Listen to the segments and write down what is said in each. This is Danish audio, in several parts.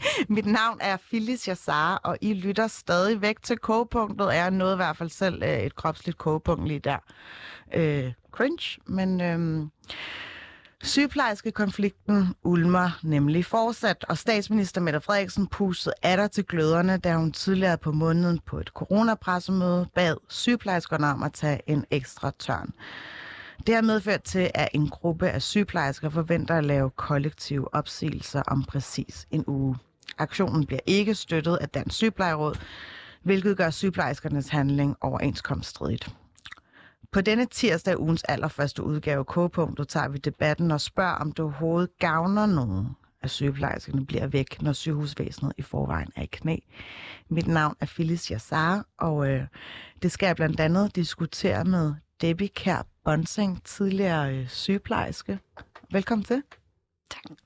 Mit navn er Phyllis Jassar, og I lytter stadig væk til kogepunktet. Jeg nåede i hvert fald selv øh, et kropsligt kogepunkt lige der. Øh, cringe, men... Øh, Sygeplejerskekonflikten ulmer nemlig fortsat, og statsminister Mette Frederiksen pustede atter til gløderne, da hun tidligere på måneden på et coronapressemøde bad sygeplejerskerne om at tage en ekstra tørn. Det har medført til, at en gruppe af sygeplejersker forventer at lave kollektive opsigelser om præcis en uge. Aktionen bliver ikke støttet af Dansk Sygeplejeråd, hvilket gør sygeplejerskernes handling overenskomststridigt. På denne tirsdag ugens allerførste udgave K-punktet tager vi debatten og spørger, om det overhovedet gavner nogen, at sygeplejerskerne bliver væk, når sygehusvæsenet i forvejen er i knæ. Mit navn er Phyllis Jassar, og øh, det skal jeg blandt andet diskutere med Debbie Kær Bonsing, tidligere øh, sygeplejerske. Velkommen til. Tak.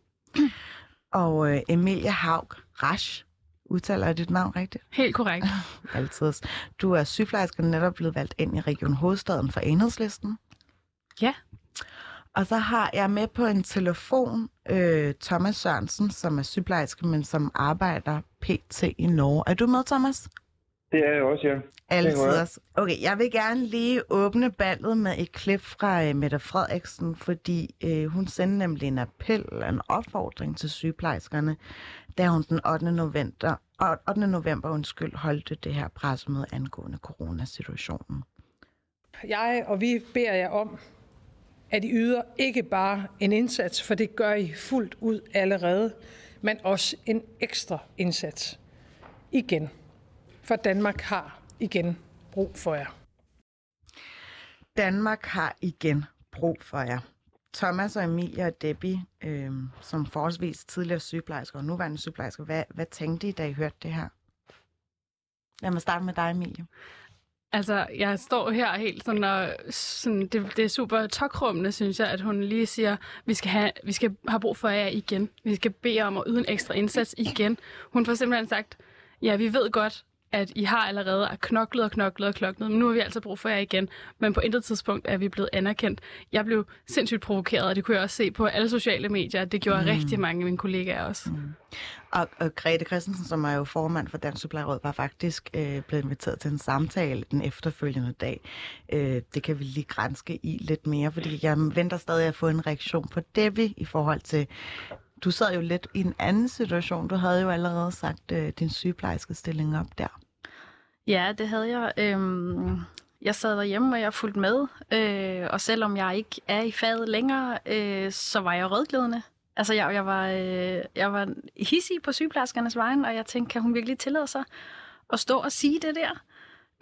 Og øh, Emilie Haug Rasch, udtaler jeg dit navn rigtigt? Helt korrekt. Altid. Du er sygeplejerske netop blevet valgt ind i Region Hovedstaden for enhedslisten. Ja. Og så har jeg med på en telefon øh, Thomas Sørensen, som er sygeplejerske, men som arbejder pt. i Norge. Er du med, Thomas? Det er jeg også, ja. Altid også. Okay, jeg vil gerne lige åbne ballet med et klip fra uh, Mette Frederiksen, fordi uh, hun sendte nemlig en appel, en opfordring til sygeplejerskerne, da hun den 8. november, 8. november undskyld, holdte det her pressemøde angående coronasituationen. Jeg og vi beder jer om, at I yder ikke bare en indsats, for det gør I fuldt ud allerede, men også en ekstra indsats. Igen for Danmark har igen brug for jer. Danmark har igen brug for jer. Thomas og Emilie og Debbie, øh, som forholdsvis tidligere sygeplejersker og nuværende sygeplejersker, hvad, hvad tænkte I, da I hørte det her? Lad mig starte med dig, Emilie. Altså, jeg står her helt sådan, og sådan, det, det er super tokrummende, synes jeg, at hun lige siger, vi skal, have, vi skal have brug for jer igen. Vi skal bede om at yde en ekstra indsats igen. Hun får simpelthen sagt, ja, vi ved godt, at I har allerede knoklet og knoklet og knoklet, men nu har vi altså brug for jer igen. Men på intet tidspunkt er vi blevet anerkendt. Jeg blev sindssygt provokeret, og det kunne jeg også se på alle sociale medier. Det gjorde mm. rigtig mange af mine kollegaer også. Mm. Og, og Grete Christensen, som er jo formand for Dansk Suppleråd, var faktisk øh, blevet inviteret til en samtale den efterfølgende dag. Øh, det kan vi lige grænske i lidt mere, fordi jeg venter stadig at få en reaktion på Debbie i forhold til du sad jo lidt i en anden situation. Du havde jo allerede sagt øh, din sygeplejerske stilling op der. Ja, det havde jeg. Øhm, jeg sad derhjemme, og jeg fulgte med. Øh, og selvom jeg ikke er i faget længere, øh, så var jeg rådglidende. Altså, jeg, jeg, var, øh, jeg var hissig på sygeplejerskernes vejen, og jeg tænkte, kan hun virkelig tillade sig at stå og sige det der?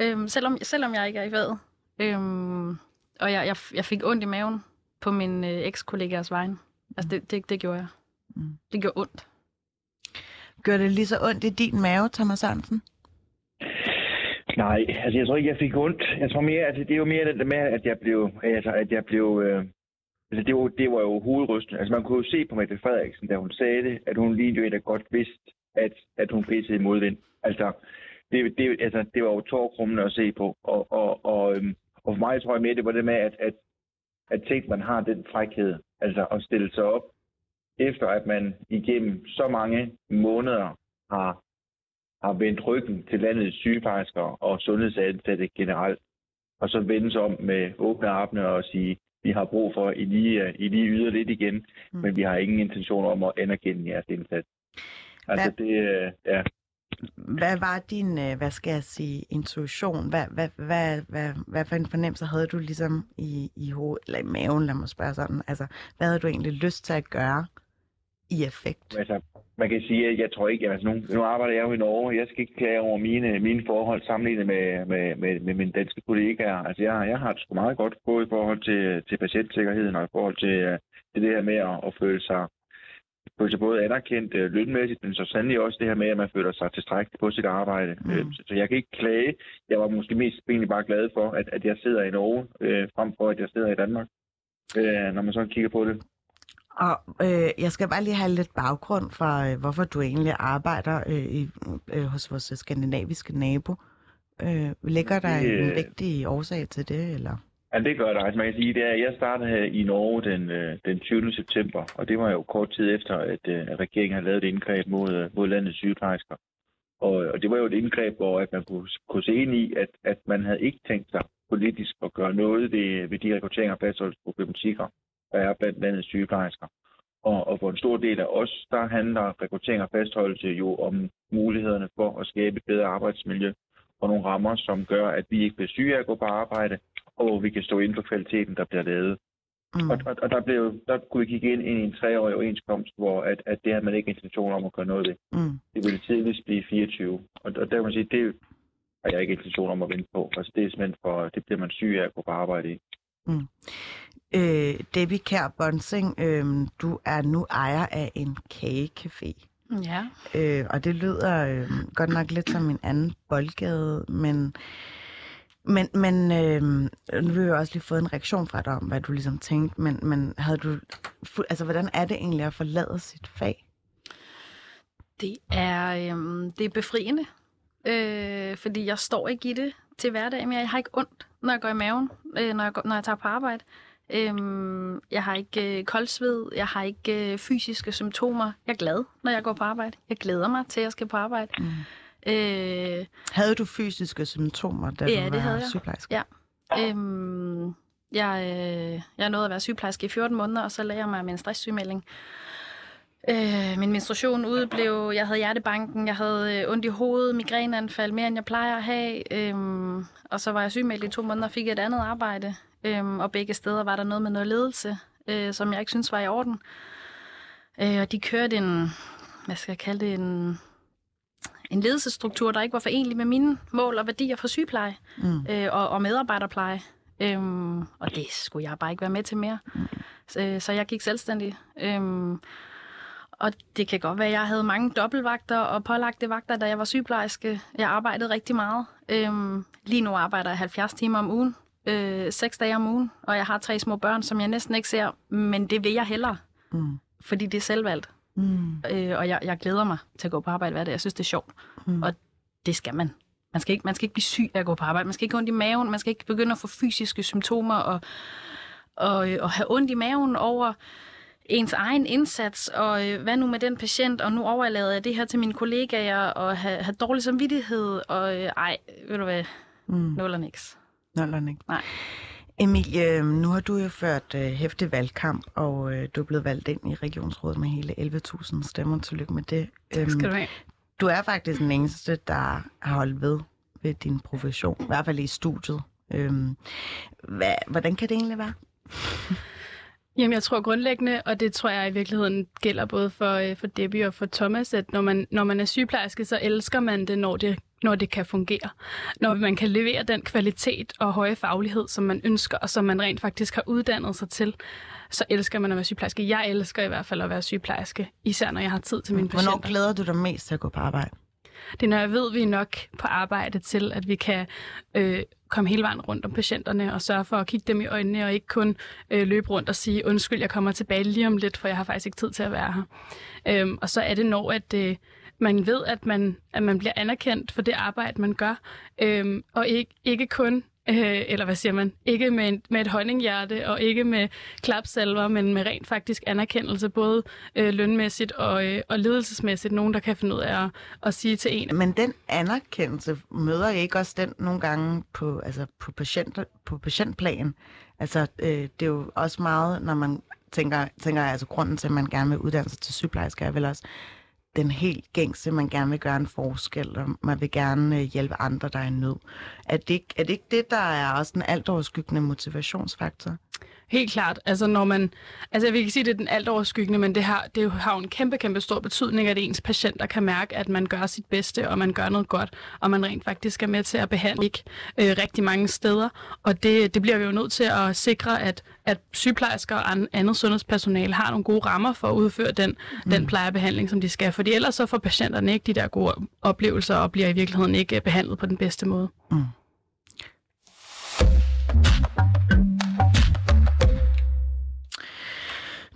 Øh, selvom, selvom jeg ikke er i faget. Øh, og jeg, jeg, jeg fik ondt i maven på min øh, eks-kollegaers vejen. Altså, det, det, det gjorde jeg. Mm. Det gjorde ondt. Gør det lige så ondt i din mave, Thomas Hansen? Nej, altså jeg tror ikke, jeg fik ondt. Jeg tror mere, at det er jo mere det med, at jeg blev, altså, at jeg blev, øh, altså det var, det var jo hovedrysten. Altså man kunne jo se på Mette Frederiksen, da hun sagde det, at hun lige jo da godt vidste, at, at hun pissede i modvind. Altså, det, det, altså, det var jo tårkrummende at se på. Og, og, og, øhm, og for mig tror jeg mere, det var det med, at, at, at tænke, man har den frækhed, altså at stille sig op, efter at man igennem så mange måneder har har vendt ryggen til landets sygeplejersker og sundhedsansatte generelt, og så vende sig om med åbne arme og sige, vi har brug for, I lige, I lige yder lidt igen, mm. men vi har ingen intention om at anerkende jeres indsats. Altså hvad, det, øh, ja. Hvad var din, øh, hvad skal jeg sige, intuition? Hvad, hvad, hvad, hvad, hvad for en fornemmelse havde du ligesom i, i hovedet, eller i maven, lad mig spørge sådan? Altså, hvad havde du egentlig lyst til at gøre i effekt? Altså, man kan sige, at jeg tror ikke, altså nu, nu arbejder jeg jo i Norge, jeg skal ikke klage over mine, mine forhold sammenlignet med, med, med, med mine danske kollegaer. Altså jeg, jeg har det sgu meget godt, både i forhold til, til patientsikkerheden og i forhold til, øh, til det her med at, at føle sig føle sig både anerkendt øh, lønmæssigt, men så sandelig også det her med, at man føler sig tilstrækkeligt på sit arbejde. Mm. Øh, så, så jeg kan ikke klage. Jeg var måske mest egentlig bare glad for, at, at jeg sidder i Norge, øh, frem for at jeg sidder i Danmark, øh, når man så kigger på det. Og øh, jeg skal bare lige have lidt baggrund for, øh, hvorfor du egentlig arbejder øh, i, øh, hos vores skandinaviske nabo. Øh, ligger der det, en vigtig årsag til det, eller? Ja, det gør det. Altså, man kan sige, det er, jeg startede her i Norge den, øh, den 20. september, og det var jo kort tid efter, at, øh, at regeringen havde lavet et indgreb mod, øh, mod landets sygeplejersker. Og, og det var jo et indgreb, hvor at man kunne, kunne se ind i, at, at man havde ikke tænkt sig politisk at gøre noget ved, ved de rekrutteringer og fastholdelsesproblematikker, der er blandt landets sygeplejersker. Og, og for en stor del af os, der handler rekruttering og fastholdelse jo om mulighederne for at skabe et bedre arbejdsmiljø og nogle rammer, som gør, at vi ikke bliver syge af at gå på arbejde, og hvor vi kan stå inden for kvaliteten, der bliver lavet. Mm. Og, og, og der, blev, der kunne vi kigge ind, ind i en treårig overenskomst, hvor at, at det har man ikke intention om at gøre noget ved. Mm. Det ville tidligst blive 24. Og, og der må man sige, det har jeg ikke intention om at vente på. Altså det er simpelthen for, det bliver man syg af at gå på arbejde i. Mm. Øh, Debbie Kær Bonsing, øh, du er nu ejer af en kagecafé. Ja. Øh, og det lyder øh, godt nok lidt som en anden boldgade, men men, men øh, nu har vi jo også lige fået en reaktion fra dig om, hvad du ligesom tænkte, men, men havde du, altså, hvordan er det egentlig at forlade sit fag? Det er, øh, det er befriende, øh, fordi jeg står ikke i det til hverdag, men jeg har ikke ondt, når jeg går i maven, øh, når, jeg går, når jeg tager på arbejde. Øh, jeg har ikke øh, koldsved, jeg har ikke øh, fysiske symptomer. Jeg er glad, når jeg går på arbejde. Jeg glæder mig til, at jeg skal på arbejde. Mm. Øh, havde du fysiske symptomer, da ja, du var det havde sygeplejerske? Ja. Øhm, jeg, øh, jeg nåede at være sygeplejerske i 14 måneder, og så lagde jeg mig med en stresssygemelding. Øh, min menstruation udeblev, jeg havde hjertebanken, jeg havde øh, ondt i hovedet, migræneanfald, mere end jeg plejer at have. Øhm, og så var jeg sygemeldt i to måneder og fik et andet arbejde. Øhm, og begge steder var der noget med noget ledelse, øh, som jeg ikke synes var i orden. Øh, og de kørte en, hvad skal jeg kalde det, en en ledelsesstruktur, der ikke var forenlig med mine mål og værdier for sygepleje mm. øh, og, og medarbejderpleje. Øhm, og det skulle jeg bare ikke være med til mere. Mm. Så, så jeg gik selvstændig. Øhm, og det kan godt være, at jeg havde mange dobbeltvagter og pålagte vagter, da jeg var sygeplejerske. Jeg arbejdede rigtig meget. Øhm, lige nu arbejder jeg 70 timer om ugen, øh, 6 dage om ugen, og jeg har tre små børn, som jeg næsten ikke ser, men det vil jeg hellere, mm. fordi det er selvvalgt. Mm. Øh, og jeg, jeg glæder mig til at gå på arbejde hver dag. Jeg synes, det er sjovt. Mm. Og det skal man. Man skal, ikke, man skal ikke blive syg af at gå på arbejde. Man skal ikke have ondt i maven. Man skal ikke begynde at få fysiske symptomer og, og, og have ondt i maven over ens egen indsats, og øh, hvad nu med den patient, og nu overlader jeg det her til mine kollegaer, og have, have dårlig samvittighed, og øh, ej, ved du hvad, mm. nul eller niks. Nul eller niks. Nej. Emilie, nu har du jo ført øh, hæftig valgkamp, og øh, du er blevet valgt ind i regionsrådet med hele 11.000 stemmer. Tillykke med det. Tak skal du have. Du er faktisk den eneste, der har holdt ved ved din profession, i hvert fald i studiet. Øhm, hvad, hvordan kan det egentlig være? Jamen, jeg tror grundlæggende, og det tror jeg i virkeligheden gælder både for, øh, for Debbie og for Thomas, at når man, når man er sygeplejerske, så elsker man det, når det når det kan fungere. Når man kan levere den kvalitet og høje faglighed, som man ønsker, og som man rent faktisk har uddannet sig til, så elsker man at være sygeplejerske. Jeg elsker i hvert fald at være sygeplejerske, især når jeg har tid til mine patienter. Hvornår glæder du dig mest til at gå på arbejde? Det er, når jeg ved, at vi er nok på arbejde til, at vi kan øh, komme hele vejen rundt om patienterne og sørge for at kigge dem i øjnene og ikke kun øh, løbe rundt og sige, undskyld, jeg kommer tilbage lige om lidt, for jeg har faktisk ikke tid til at være her. Øhm, og så er det når, at øh, man ved, at man, at man bliver anerkendt for det arbejde, man gør, øhm, og ikke, ikke kun øh, eller hvad siger man, ikke med, med et honninghjerte og ikke med klapsalver, men med rent faktisk anerkendelse, både øh, lønmæssigt og, øh, og ledelsesmæssigt. Nogen, der kan finde ud af at, at sige til en. Men den anerkendelse møder I ikke også den nogle gange på, altså på, patient, på patientplan? Altså, øh, det er jo også meget, når man tænker, tænker altså grunden til, at man gerne vil uddanne sig til sygeplejerske, er vel også, den helt gængse, man gerne vil gøre en forskel, og man vil gerne øh, hjælpe andre, der er i nød. Er det, ikke, er det ikke det, der er også den alt overskyggende motivationsfaktor? Helt klart. Altså, når man, altså jeg vil ikke sige, at det er den alt overskyggende, men det har, det har jo en kæmpe, kæmpe stor betydning, at ens patienter kan mærke, at man gør sit bedste, og man gør noget godt, og man rent faktisk er med til at behandle ikke øh, rigtig mange steder. Og det, det bliver vi jo nødt til at sikre, at, at sygeplejersker og andet sundhedspersonale har nogle gode rammer for at udføre den, mm. den plejebehandling, som de skal. Fordi ellers så får patienterne ikke de der gode oplevelser, og bliver i virkeligheden ikke behandlet på den bedste måde. Mm.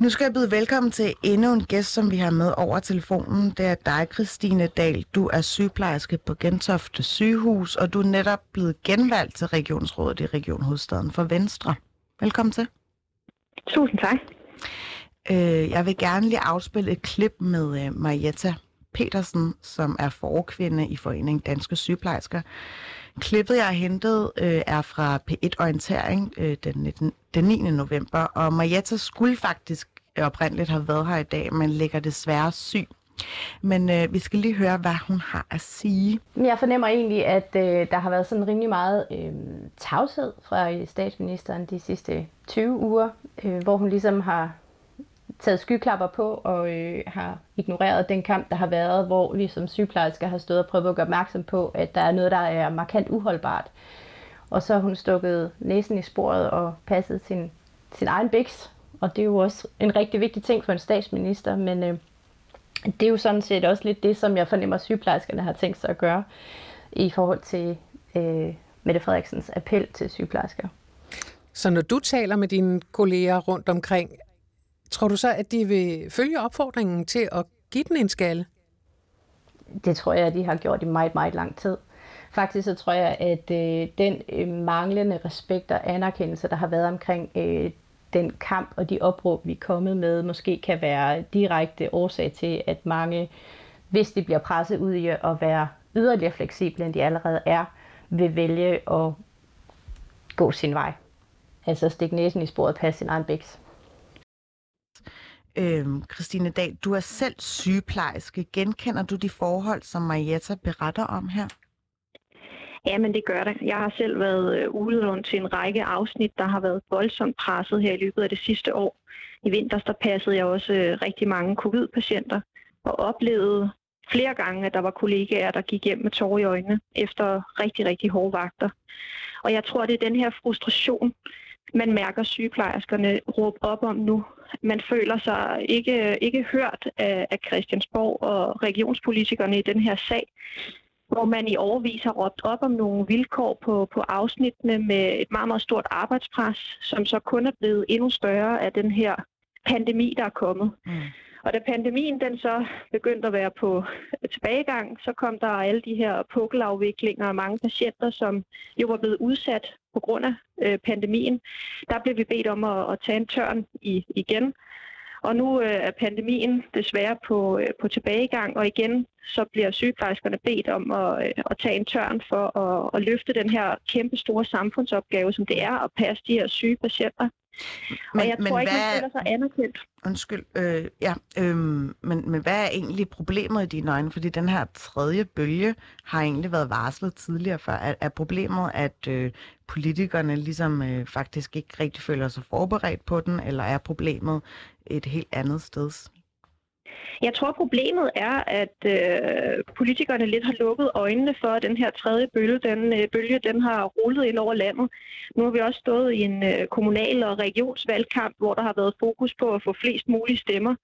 Nu skal jeg byde velkommen til endnu en gæst, som vi har med over telefonen. Det er dig, Christine Dahl. Du er sygeplejerske på Gentofte sygehus, og du er netop blevet genvalgt til Regionsrådet i Region Hovedstaden for Venstre. Velkommen til. Tusind tak. Øh, jeg vil gerne lige afspille et klip med øh, Marietta Petersen, som er forkvinde i Forening Danske Sygeplejersker. Klippet, jeg har hentet, øh, er fra P1 Orientering øh, den, 19, den 9. november, og Marietta skulle faktisk oprindeligt have været her i dag, men ligger desværre syg. Men øh, vi skal lige høre, hvad hun har at sige. Jeg fornemmer egentlig, at øh, der har været sådan rimelig meget øh, tavshed fra statsministeren de sidste 20 uger, øh, hvor hun ligesom har taget skyklapper på og øh, har ignoreret den kamp, der har været, hvor vi som sygeplejersker har stået og prøvet at gøre opmærksom på, at der er noget, der er markant uholdbart. Og så har hun stukket næsen i sporet og passet sin, sin egen biks. Og det er jo også en rigtig vigtig ting for en statsminister, men øh, det er jo sådan set også lidt det, som jeg fornemmer, at sygeplejerskerne har tænkt sig at gøre i forhold til øh, Mette Frederiksens appel til sygeplejersker. Så når du taler med dine kolleger rundt omkring, Tror du så, at de vil følge opfordringen til at give den en skalle? Det tror jeg, at de har gjort i meget, meget lang tid. Faktisk så tror jeg, at øh, den øh, manglende respekt og anerkendelse, der har været omkring øh, den kamp og de opråb, vi er kommet med, måske kan være direkte årsag til, at mange, hvis de bliver presset ud i at være yderligere fleksible, end de allerede er, vil vælge at gå sin vej. Altså stikke næsen i sporet og passe sin egen bæks. Øhm, Christine Dahl, du er selv sygeplejerske. Genkender du de forhold, som Marietta beretter om her? Ja, men det gør det. Jeg har selv været øh, udlånt til en række afsnit, der har været voldsomt presset her i løbet af det sidste år. I vinter der passede jeg også øh, rigtig mange covid-patienter og oplevede flere gange, at der var kollegaer, der gik hjem med tårer i øjnene efter rigtig, rigtig hårde vagter. Og jeg tror, det er den her frustration, man mærker sygeplejerskerne råbe op om nu. Man føler sig ikke, ikke hørt af, af Christiansborg og regionspolitikerne i den her sag, hvor man i overvis har råbt op om nogle vilkår på, på afsnittene med et meget, meget stort arbejdspres, som så kun er blevet endnu større af den her pandemi, der er kommet. Mm. Og da pandemien den så begyndte at være på tilbagegang, så kom der alle de her pukkelafviklinger og mange patienter, som jo var blevet udsat på grund af øh, pandemien. Der blev vi bedt om at, at tage en tørn i, igen. Og nu øh, er pandemien desværre på, øh, på tilbagegang, og igen så bliver sygeplejerskerne bedt om at, øh, at tage en tørn for at, at løfte den her kæmpe store samfundsopgave, som det er at passe de her syge patienter. Men, og jeg men tror ikke, hvad... man føler sig anerkendt. Undskyld, øh, ja, øh, men, men hvad er egentlig problemet i dine øjne? Fordi den her tredje bølge har egentlig været varslet tidligere før. Er, er problemet, at øh, politikerne ligesom øh, faktisk ikke rigtig føler sig forberedt på den, eller er problemet et helt andet sted? Jeg tror, problemet er, at øh, politikerne lidt har lukket øjnene for, at den her tredje bølge, den, øh, bølge, den har rullet ind over landet. Nu har vi også stået i en øh, kommunal- og regionsvalgkamp, hvor der har været fokus på at få flest mulige stemmer.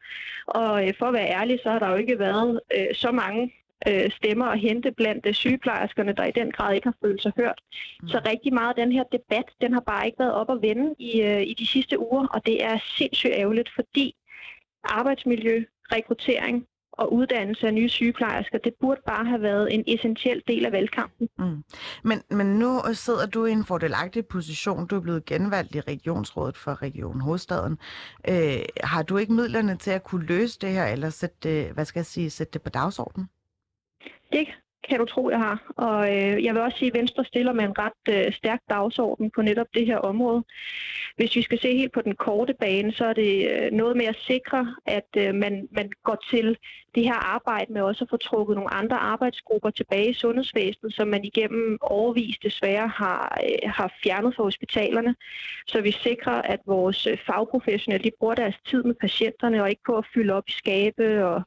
Og øh, for at være ærlig, så har der jo ikke været øh, så mange øh, stemmer at hente blandt øh, sygeplejerskerne, der i den grad ikke har følt sig hørt. Mm. Så rigtig meget af den her debat, den har bare ikke været op at vende i, øh, i de sidste uger, og det er sindssygt ærgerligt, fordi arbejdsmiljø, rekruttering og uddannelse af nye sygeplejersker, det burde bare have været en essentiel del af valgkampen. Mm. Men, men nu sidder du i en fordelagtig position. Du er blevet genvalgt i Regionsrådet for Region Hovedstaden. Øh, har du ikke midlerne til at kunne løse det her, eller sætte det, hvad skal jeg sige, sætte det på dagsordenen? Det kan du tro, jeg har. Og øh, jeg vil også sige, at Venstre stiller med en ret øh, stærk dagsorden på netop det her område. Hvis vi skal se helt på den korte bane, så er det øh, noget med at sikre, at øh, man, man går til det her arbejde med også at få trukket nogle andre arbejdsgrupper tilbage i sundhedsvæsenet, som man igennem overvis desværre har, øh, har fjernet fra hospitalerne. Så vi sikrer, at vores øh, fagprofessionelle de bruger deres tid med patienterne og ikke på at fylde op i skabe og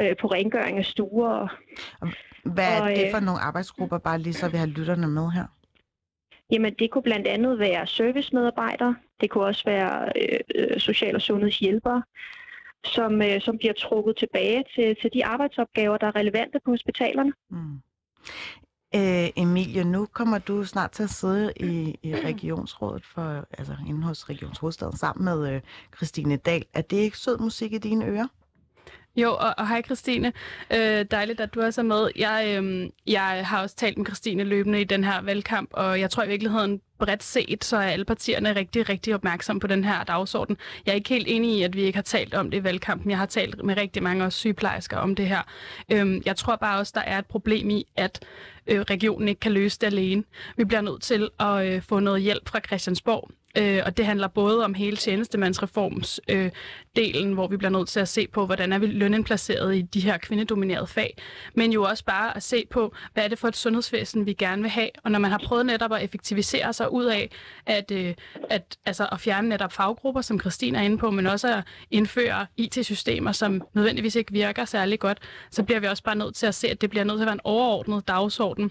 øh, på rengøring af stuer. Og, hvad er og, det for øh, nogle arbejdsgrupper, bare lige så vi har lytterne med her? Jamen, det kunne blandt andet være servicemedarbejdere, det kunne også være øh, øh, social- og sundhedshjælpere, som, øh, som bliver trukket tilbage til, til de arbejdsopgaver, der er relevante på hospitalerne. Mm. Øh, Emilie, nu kommer du snart til at sidde i, i regionsrådet for, altså inde hos Regionshovedstaden sammen med øh, Christine Dahl. Er det ikke sød musik i dine ører? Jo, og, og hej Christine. Øh, dejligt, at du også er med. Jeg, øh, jeg har også talt med Christine løbende i den her valgkamp, og jeg tror i virkeligheden bredt set, så er alle partierne rigtig, rigtig opmærksomme på den her dagsorden. Jeg er ikke helt enig i, at vi ikke har talt om det i valgkampen. Jeg har talt med rigtig mange også sygeplejersker om det her. Øh, jeg tror bare også, der er et problem i, at øh, regionen ikke kan løse det alene. Vi bliver nødt til at øh, få noget hjælp fra Christiansborg. Øh, og det handler både om hele tjenestemandsreformsdelen, øh, delen, hvor vi bliver nødt til at se på, hvordan er vi lønindplaceret i de her kvindedominerede fag, men jo også bare at se på, hvad er det for et sundhedsvæsen, vi gerne vil have. Og når man har prøvet netop at effektivisere sig ud af at, øh, at, altså at fjerne netop faggrupper, som Christine er inde på, men også at indføre IT-systemer, som nødvendigvis ikke virker særlig godt, så bliver vi også bare nødt til at se, at det bliver nødt til at være en overordnet dagsorden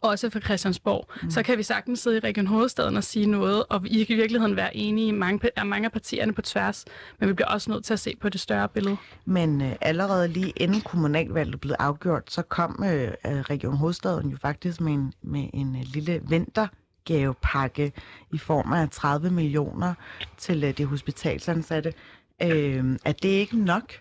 også for Christiansborg, mm. så kan vi sagtens sidde i Region Hovedstaden og sige noget, og I kan i virkeligheden være enige i mange, mange af partierne på tværs, men vi bliver også nødt til at se på det større billede. Men øh, allerede lige inden kommunalvalget blev afgjort, så kom øh, øh, Region Hovedstaden jo faktisk med en, med en øh, lille vintergavepakke i form af 30 millioner til øh, de hospitalsansatte. Øh, er det ikke nok?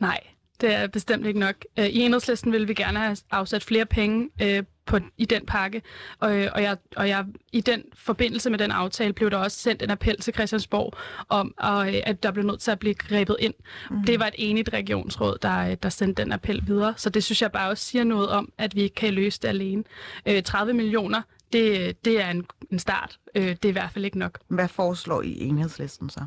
Nej, det er bestemt ikke nok. Øh, I enhedslisten vil vi gerne have afsat flere penge øh, på, i den pakke, og, øh, og, jeg, og jeg, i den forbindelse med den aftale blev der også sendt en appel til Christiansborg om, og, at der blev nødt til at blive grebet ind. Mm. Det var et enigt regionsråd, der, der sendte den appel videre, så det synes jeg bare også siger noget om, at vi ikke kan løse det alene. 30 millioner, det, det er en, en start. Det er i hvert fald ikke nok. Hvad foreslår I enhedslisten så?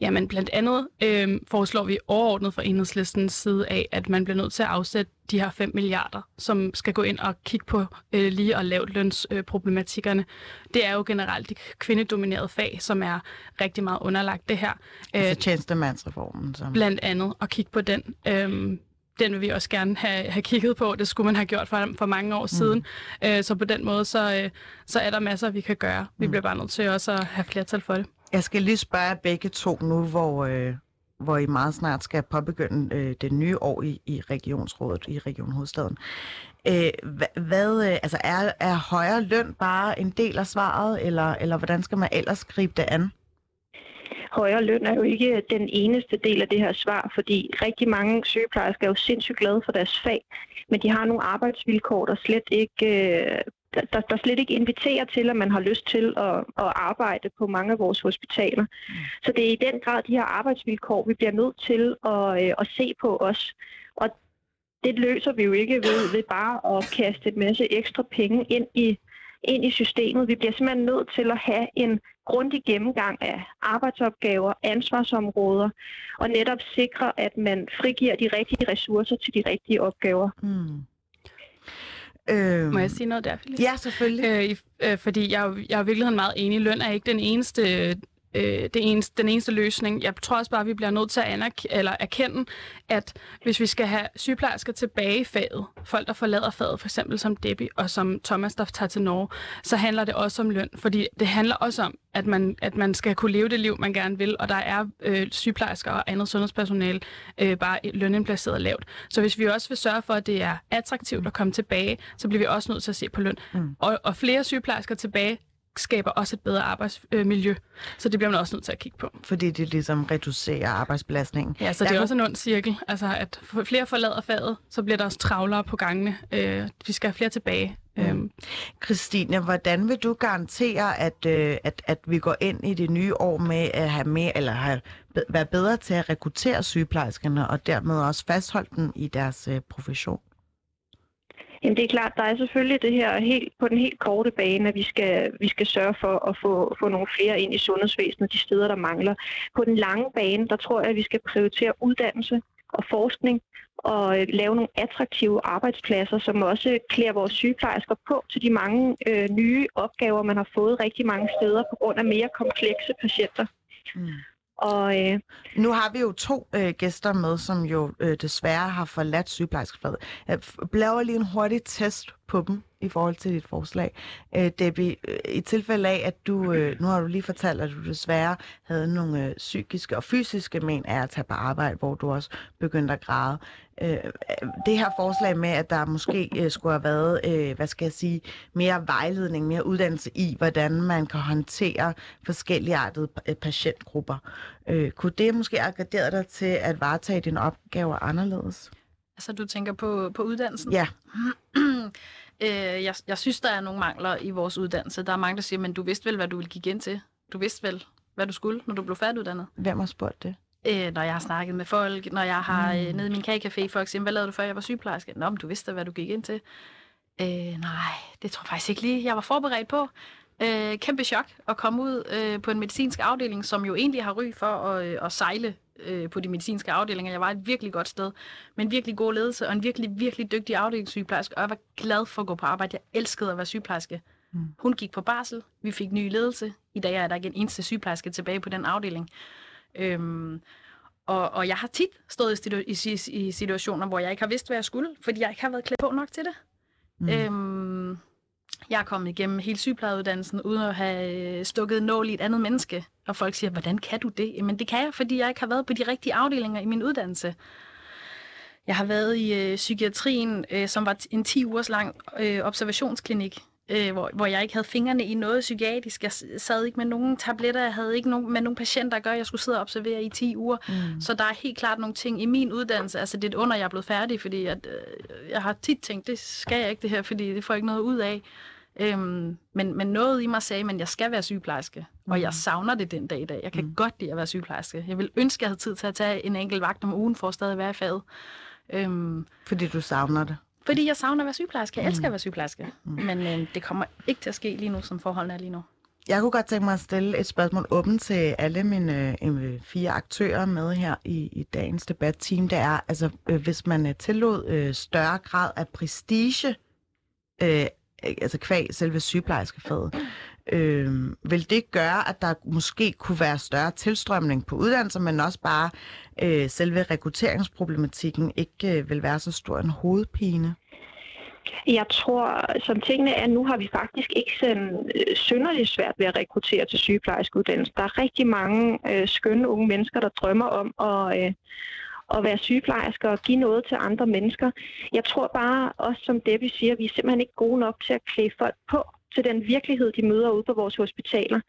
Jamen blandt andet øh, foreslår vi overordnet fra enhedslistens side af, at man bliver nødt til at afsætte de her 5 milliarder, som skal gå ind og kigge på øh, lige og lavt lønsproblematikkerne. Øh, det er jo generelt de kvindedominerede fag, som er rigtig meget underlagt det her. Altså øh, tjenestemandsreformen. Som... Blandt andet at kigge på den. Øh, den vil vi også gerne have, have kigget på. Det skulle man have gjort for, for mange år mm. siden. Øh, så på den måde, så, øh, så er der masser, vi kan gøre. Vi mm. bliver bare nødt til også at have flertal for det. Jeg skal lige spørge begge to nu, hvor, øh, hvor I meget snart skal påbegynde øh, det nye år i, i regionsrådet i Region Hovedstaden. Øh, hvad, øh, altså er, er højere løn bare en del af svaret, eller, eller hvordan skal man ellers gribe det an? Højere løn er jo ikke den eneste del af det her svar, fordi rigtig mange sygeplejersker er jo sindssygt glade for deres fag, men de har nogle arbejdsvilkår, der slet ikke øh, der, der slet ikke inviterer til, at man har lyst til at, at arbejde på mange af vores hospitaler. Så det er i den grad de her arbejdsvilkår, vi bliver nødt til at, øh, at se på os. Og det løser vi jo ikke ved, ved bare at kaste et masse ekstra penge ind i, ind i systemet. Vi bliver simpelthen nødt til at have en grundig gennemgang af arbejdsopgaver, ansvarsområder, og netop sikre, at man frigiver de rigtige ressourcer til de rigtige opgaver. Mm. Øh, Må jeg sige noget der, Philip? Ja, selvfølgelig. Øh, øh, fordi jeg, jeg er i virkeligheden meget enig. Løn er ikke den eneste øh, det eneste, den eneste løsning. Jeg tror også bare, at vi bliver nødt til at anerk- eller erkende, at hvis vi skal have sygeplejersker tilbage i faget, folk der forlader faget, for eksempel som Debbie og som Thomas, der tager til Norge, så handler det også om løn. Fordi det handler også om, at man, at man skal kunne leve det liv, man gerne vil, og der er øh, sygeplejersker og andet sundhedspersonale øh, bare lønindplaceret lavt. Så hvis vi også vil sørge for, at det er attraktivt at komme tilbage, så bliver vi også nødt til at se på løn. Mm. Og, og flere sygeplejersker tilbage skaber også et bedre arbejdsmiljø. Så det bliver man også nødt til at kigge på. Fordi det ligesom reducerer arbejdsbelastningen. Ja, så det er også en ond cirkel. Altså, at flere forlader faget, så bliver der også travlere på gangene. Øh, vi skal have flere tilbage. Mm. Øhm. Christine, hvordan vil du garantere, at, øh, at, at vi går ind i det nye år med at have mere, eller have, være bedre til at rekruttere sygeplejerskerne, og dermed også fastholde dem i deres øh, profession? Jamen det er klart, der er selvfølgelig det her helt, på den helt korte bane, at vi skal, vi skal sørge for at få, få nogle flere ind i sundhedsvæsenet, de steder, der mangler. På den lange bane, der tror jeg, at vi skal prioritere uddannelse og forskning og øh, lave nogle attraktive arbejdspladser, som også klæder vores sygeplejersker på til de mange øh, nye opgaver, man har fået rigtig mange steder på grund af mere komplekse patienter. Mm. Og, øh, nu har vi jo to øh, gæster med, som jo øh, desværre har forladt sygeplejerskefaget. Øh, Jeg laver lige en hurtig test på dem. i forhold til dit forslag. Øh, Debbie, øh, i tilfælde af, at du, øh, nu har du lige fortalt, at du desværre havde nogle øh, psykiske og fysiske men af at tage på arbejde, hvor du også begyndte at græde. Øh, det her forslag med, at der måske øh, skulle have været, øh, hvad skal jeg sige, mere vejledning, mere uddannelse i, hvordan man kan håndtere forskellige artede øh, patientgrupper. Øh, kunne det måske have dig til at varetage dine opgaver anderledes? Altså, du tænker på, på uddannelsen? Ja. øh, jeg, jeg synes, der er nogle mangler i vores uddannelse. Der er mange, der siger, men du vidste vel, hvad du ville gik ind til. Du vidste vel, hvad du skulle, når du blev færdiguddannet. Hvem har spurgt det? Øh, når jeg har snakket med folk, når jeg har mm. øh, nede i min kagecafé, folk siger, hvad lavede du før jeg var sygeplejerske? Nå, men du vidste hvad du gik ind til. Øh, nej, det tror jeg faktisk ikke lige, jeg var forberedt på. Øh, kæmpe chok at komme ud øh, på en medicinsk afdeling, som jo egentlig har ry for at, øh, at sejle øh, på de medicinske afdelinger. Jeg var et virkelig godt sted, med en virkelig god ledelse og en virkelig, virkelig dygtig afdelingssygeplejerske, og jeg var glad for at gå på arbejde. Jeg elskede at være sygeplejerske. Mm. Hun gik på barsel, vi fik ny ledelse. I dag er der ikke en eneste sygeplejerske tilbage på den afdeling. Øhm, og, og jeg har tit stået i, i, i situationer, hvor jeg ikke har vidst, hvad jeg skulle, fordi jeg ikke har været klædt på nok til det. Mm. Øhm, jeg er kommet igennem hele sygeplejeuddannelsen uden at have øh, stukket nål i et andet menneske. Og folk siger, hvordan kan du det? Jamen det kan jeg, fordi jeg ikke har været på de rigtige afdelinger i min uddannelse. Jeg har været i øh, psykiatrien, øh, som var en 10 ugers lang øh, observationsklinik, øh, hvor, hvor jeg ikke havde fingrene i noget psykiatrisk. Jeg sad ikke med nogen tabletter, jeg havde ikke nogen, med nogen patienter at gøre. Jeg skulle sidde og observere i 10 uger. Mm. Så der er helt klart nogle ting i min uddannelse. Altså det er under, jeg er blevet færdig, fordi at, øh, jeg har tit tænkt, det skal jeg ikke det her, fordi det får ikke noget ud af. Øhm, men, men noget i mig sagde, at jeg skal være sygeplejerske, mm. og jeg mm. savner det den dag i dag. Jeg kan mm. godt lide at være sygeplejerske. Jeg vil ønske, at jeg havde tid til at tage en enkelt vagt om ugen for at stadig være i faget. Øhm, fordi du savner det? Fordi jeg savner at være sygeplejerske. Jeg elsker mm. at være sygeplejerske. Mm. Men øh, det kommer ikke til at ske lige nu, som forholdene er lige nu. Jeg kunne godt tænke mig at stille et spørgsmål åbent til alle mine øh, fire aktører med her i, i dagens debatteam. Det er, altså, øh, hvis man øh, tillod øh, større grad af prestige, øh, altså kvæg selve sygeplejerskefaget, øh, vil det gøre, at der måske kunne være større tilstrømning på uddannelser, men også bare øh, selve rekrutteringsproblematikken ikke øh, vil være så stor en hovedpine? Jeg tror, som tingene er nu, har vi faktisk ikke sådan øh, synderligt svært ved at rekruttere til sygeplejerskeuddannelse. Der er rigtig mange øh, skønne unge mennesker, der drømmer om at, øh, at være sygeplejersker og give noget til andre mennesker. Jeg tror bare, også som Debbie siger, vi er simpelthen ikke gode nok til at klæde folk på til den virkelighed, de møder ude på vores hospitaler.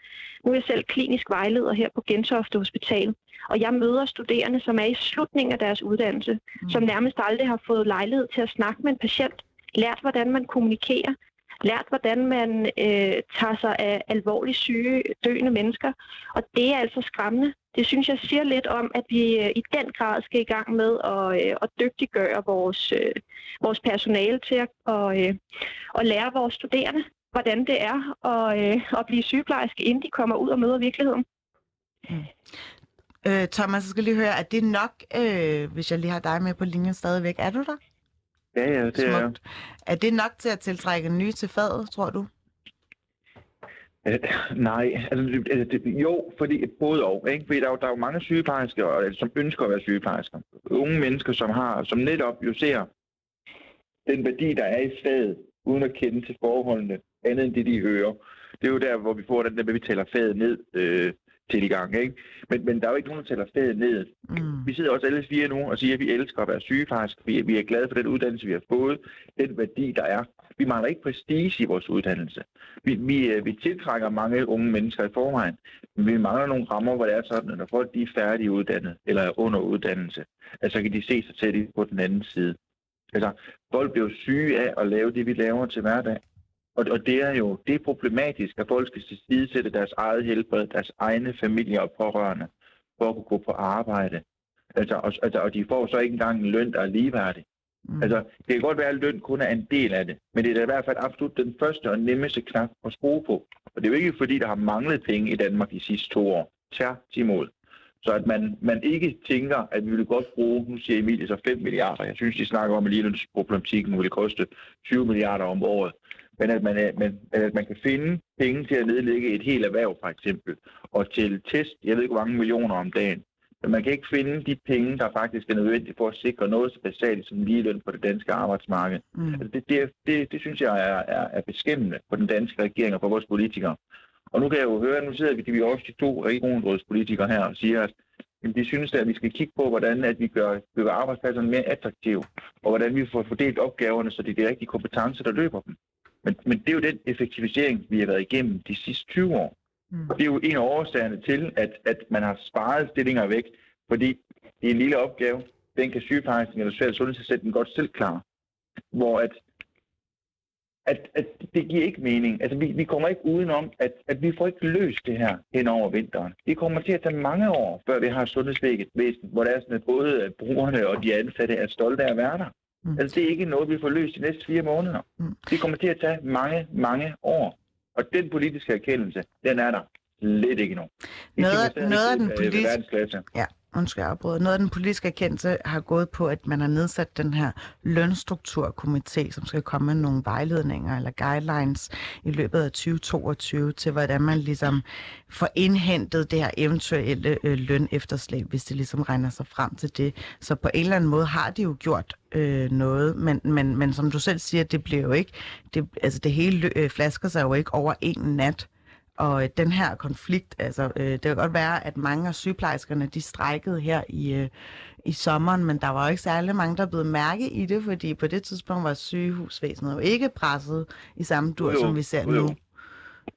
Nu er jeg selv klinisk vejleder her på Gentofte Hospital, og jeg møder studerende, som er i slutningen af deres uddannelse, mm. som nærmest aldrig har fået lejlighed til at snakke med en patient, lært, hvordan man kommunikerer, lært, hvordan man øh, tager sig af alvorligt syge, døende mennesker. Og det er altså skræmmende. Det synes jeg siger lidt om, at vi øh, i den grad skal i gang med at, øh, at dygtiggøre vores, øh, vores personale til at, og, øh, at lære vores studerende, hvordan det er at, øh, at blive sygeplejerske, inden de kommer ud og møder virkeligheden. Mm. Øh, Thomas, jeg skal lige høre, er det nok, øh, hvis jeg lige har dig med på linjen stadigvæk, er du der? Ja, ja, det Smukt. er Er det nok til at tiltrække nye til fadet, tror du? Øh, nej, altså, det, det, jo, fordi både og. Ikke? Fordi der, er, der er jo mange sygeplejersker, som ønsker at være sygeplejersker. Unge mennesker, som har, som netop jo ser den værdi, der er i faget, uden at kende til forholdene, andet end det, de hører. Det er jo der, hvor vi får den der, vi taler faget ned øh, til i gang. Ikke? Men, men der er jo ikke nogen, der taler faget ned. Mm. Vi sidder også alle fire nu og siger, at vi elsker at være sygeplejersker. Vi, vi er glade for den uddannelse, vi har fået, den værdi, der er. Vi mangler ikke prestige i vores uddannelse. Vi, vi, øh, vi tiltrækker mange unge mennesker i forvejen, men vi mangler nogle rammer, hvor det er sådan, at når folk de er færdige uddannet eller er under uddannelse, altså kan de se sig selv på den anden side. Altså, folk bliver syge af at lave det, vi laver til hverdag. Og, og det er jo det er problematisk, at folk skal tilsidesætte deres eget helbred, deres egne familier og pårørende, for at kunne gå på arbejde. Altså, og, altså, og de får så ikke engang en løn, der er ligeværdig. Mm. Altså, det kan godt være, at løn kun er en del af det, men det er da i hvert fald absolut den første og nemmeste knap at skrue på. Og det er jo ikke fordi, der har manglet penge i Danmark de sidste to år. Tværtimod. Så at man, man ikke tænker, at vi vil godt bruge, nu siger Emilie så 5 milliarder. Jeg synes, de snakker om, at ligelønsproblematikken vil koste 20 milliarder om året men at man, man, at man kan finde penge til at nedlægge et helt erhverv, for eksempel, og til test, jeg ved ikke, hvor mange millioner om dagen. Men man kan ikke finde de penge, der faktisk er nødvendige for at sikre noget så basalt som ligeløn på det danske arbejdsmarked. Mm. Altså det, det, det, det synes jeg er, er, er beskæmmende på den danske regering og for vores politikere. Og nu kan jeg jo høre, nu sidder vi, vi er også de to regionsrådspolitikere her og siger, at de synes, at vi skal kigge på, hvordan at vi gør, gør arbejdspladserne mere attraktive, og hvordan vi får fordelt opgaverne, så det er de rigtige kompetencer, der løber dem. Men, men det er jo den effektivisering, vi har været igennem de sidste 20 år. Mm. Det er jo en af årsagerne til, at, at man har sparet stillinger væk, fordi det er en lille opgave. Den kan sygeplejersken eller social sundhedsassistenten godt selv klare. Hvor at, at, at det giver ikke mening. Altså, vi, vi kommer ikke udenom, at, at vi får ikke løst det her hen over vinteren. Det kommer til at tage mange år, før vi har sundhedsvæsen, hvor der er sådan, at både brugerne og de ansatte er stolte af at være der. Mm. Altså, det er ikke noget, vi får løst de næste fire måneder. Mm. Det kommer til at tage mange, mange år. Og den politiske erkendelse, den er der slet ikke nu. Noget, noget af den politiske... Ja, undskyld, jeg Noget af den politiske erkendelse har gået på, at man har nedsat den her lønstrukturkomité, som skal komme med nogle vejledninger eller guidelines i løbet af 2022 til, hvordan man ligesom får indhentet det her eventuelle øh, lønefterslæb, hvis det ligesom regner sig frem til det. Så på en eller anden måde har de jo gjort øh, noget, men, men, men som du selv siger, det bliver jo ikke, det, altså det hele øh, flasker sig jo ikke over en nat. Og øh, den her konflikt, altså øh, det kan godt være, at mange af sygeplejerskerne, de strækkede her i, øh, i sommeren, men der var jo ikke særlig mange, der blev mærke i det, fordi på det tidspunkt var sygehusvæsenet jo ikke presset i samme dur, jo, som vi ser nu.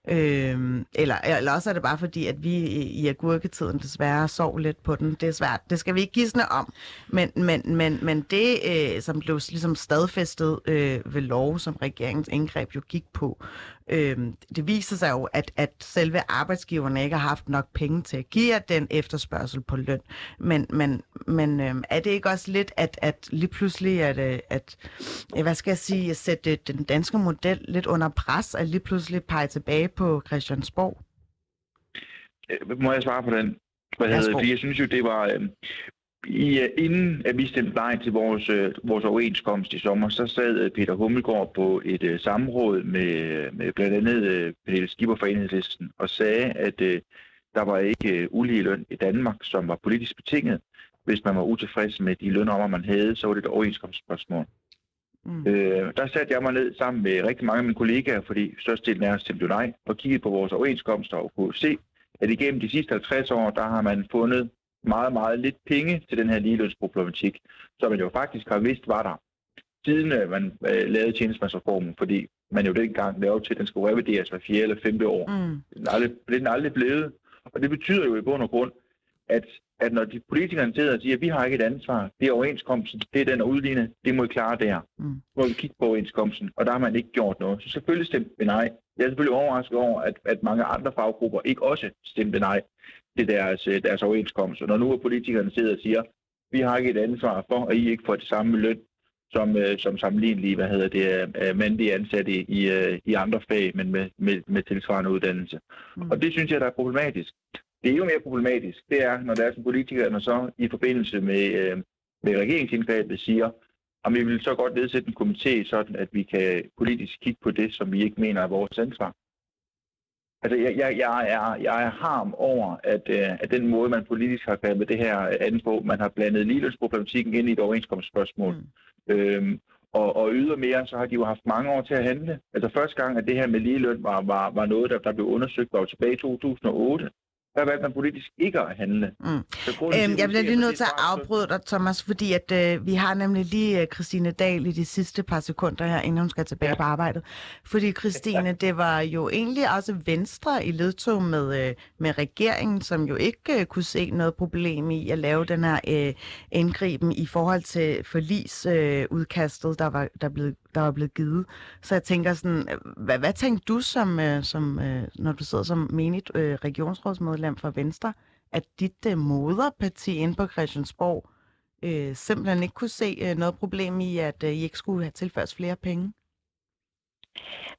Øhm, eller, eller også er det bare fordi, at vi i, i agurketiden desværre sov lidt på den. Det er svært. Det skal vi ikke gisne om. Men, men, men, men det, øh, som blev ligesom stadfæstet øh, ved lov, som regeringens indgreb jo gik på, øh, det viser sig jo, at, at selve arbejdsgiverne ikke har haft nok penge til at give den efterspørgsel på løn. Men, men, men øh, er det ikke også lidt, at, at lige pludselig, at, at hvad skal jeg sige, at sætte den danske model lidt under pres, at lige pludselig pege tilbage på Christiansborg? Øh, må jeg svare på den? Hvad hedder, fordi jeg synes jo, det var... Øh, i, uh, inden at vi stemte nej til vores, uh, vores overenskomst i sommer, så sad uh, Peter Hummelgaard på et uh, samråd med, med blandt andet uh, Pernille Skipper fra Enhedslisten og sagde, at uh, der var ikke uh, ulige løn i Danmark, som var politisk betinget. Hvis man var utilfreds med de lønrammer, man havde, så var det et overenskomstspørgsmål. Mm. Øh, der satte jeg mig ned sammen med rigtig mange af mine kollegaer, fordi størstedelen af os stemte nej, og kiggede på vores overenskomster og kunne se, at igennem de sidste 50 år, der har man fundet meget, meget lidt penge til den her ligelønsproblematik, som man jo faktisk har vidst var der, siden øh, man øh, lavede tjenestemandsreformen, fordi man jo dengang lavede til, at den skulle revideres hver fjerde eller femte år. Mm. Det, er aldrig, det er den aldrig blevet. Og det betyder jo i bund og grund, at, at når de politikerne sidder og siger, at vi har ikke et ansvar, det er overenskomsten, det er den udlignet, det må I klare der. Mm. Må vi kigge på overenskomsten, og der har man ikke gjort noget. Så selvfølgelig stemte vi nej. Jeg er selvfølgelig overrasket over, at, at mange andre faggrupper ikke også stemte nej til deres, øh, deres overenskomst. Og når nu er politikerne sidder og siger, vi har ikke et ansvar for, at I ikke får det samme løn som, øh, som sammenlignelige, hvad hedder det, øh, mandlige ansatte i, i, i andre fag, men med, med, med tilsvarende uddannelse. Mm. Og det synes jeg, der er problematisk. Det er jo mere problematisk, det er, når der er som politikerne så i forbindelse med, med regeringsindgrebet siger, om vi vil så godt nedsætte en komité, sådan at vi kan politisk kigge på det, som vi ikke mener er vores ansvar. Altså, jeg, jeg, jeg, er, jeg er harm over, at, øh, at den måde, man politisk har grebet det her andet på, man har blandet ligelønsproblematikken ind i et overenskomstspørgsmål. Mm. Øhm, og, og ydermere, så har de jo haft mange år til at handle. Altså første gang, at det her med ligeløn var, var, var noget, der, der blev undersøgt, var jo tilbage i 2008 der valgte man politisk ikke at handle. Mm. øhm, jeg bliver lige nødt til at afbryde dig, Thomas, fordi at, øh, vi har nemlig lige øh, Christine Dahl i de sidste par sekunder her, inden hun skal tilbage ja. på arbejdet. Fordi Christine, ja. det var jo egentlig også Venstre i ledtog med, øh, med regeringen, som jo ikke øh, kunne se noget problem i at lave den her øh, indgriben i forhold til forlisudkastet, øh, der, var, der, blev, der var blevet givet. Så jeg tænker sådan, hvad, hvad tænker du, som, øh, som, øh, når du sidder som menigt øh, regionsrådsmedlem for Venstre, at dit moderparti inde på Christiansborg øh, simpelthen ikke kunne se noget problem i, at I ikke skulle have tilført flere penge?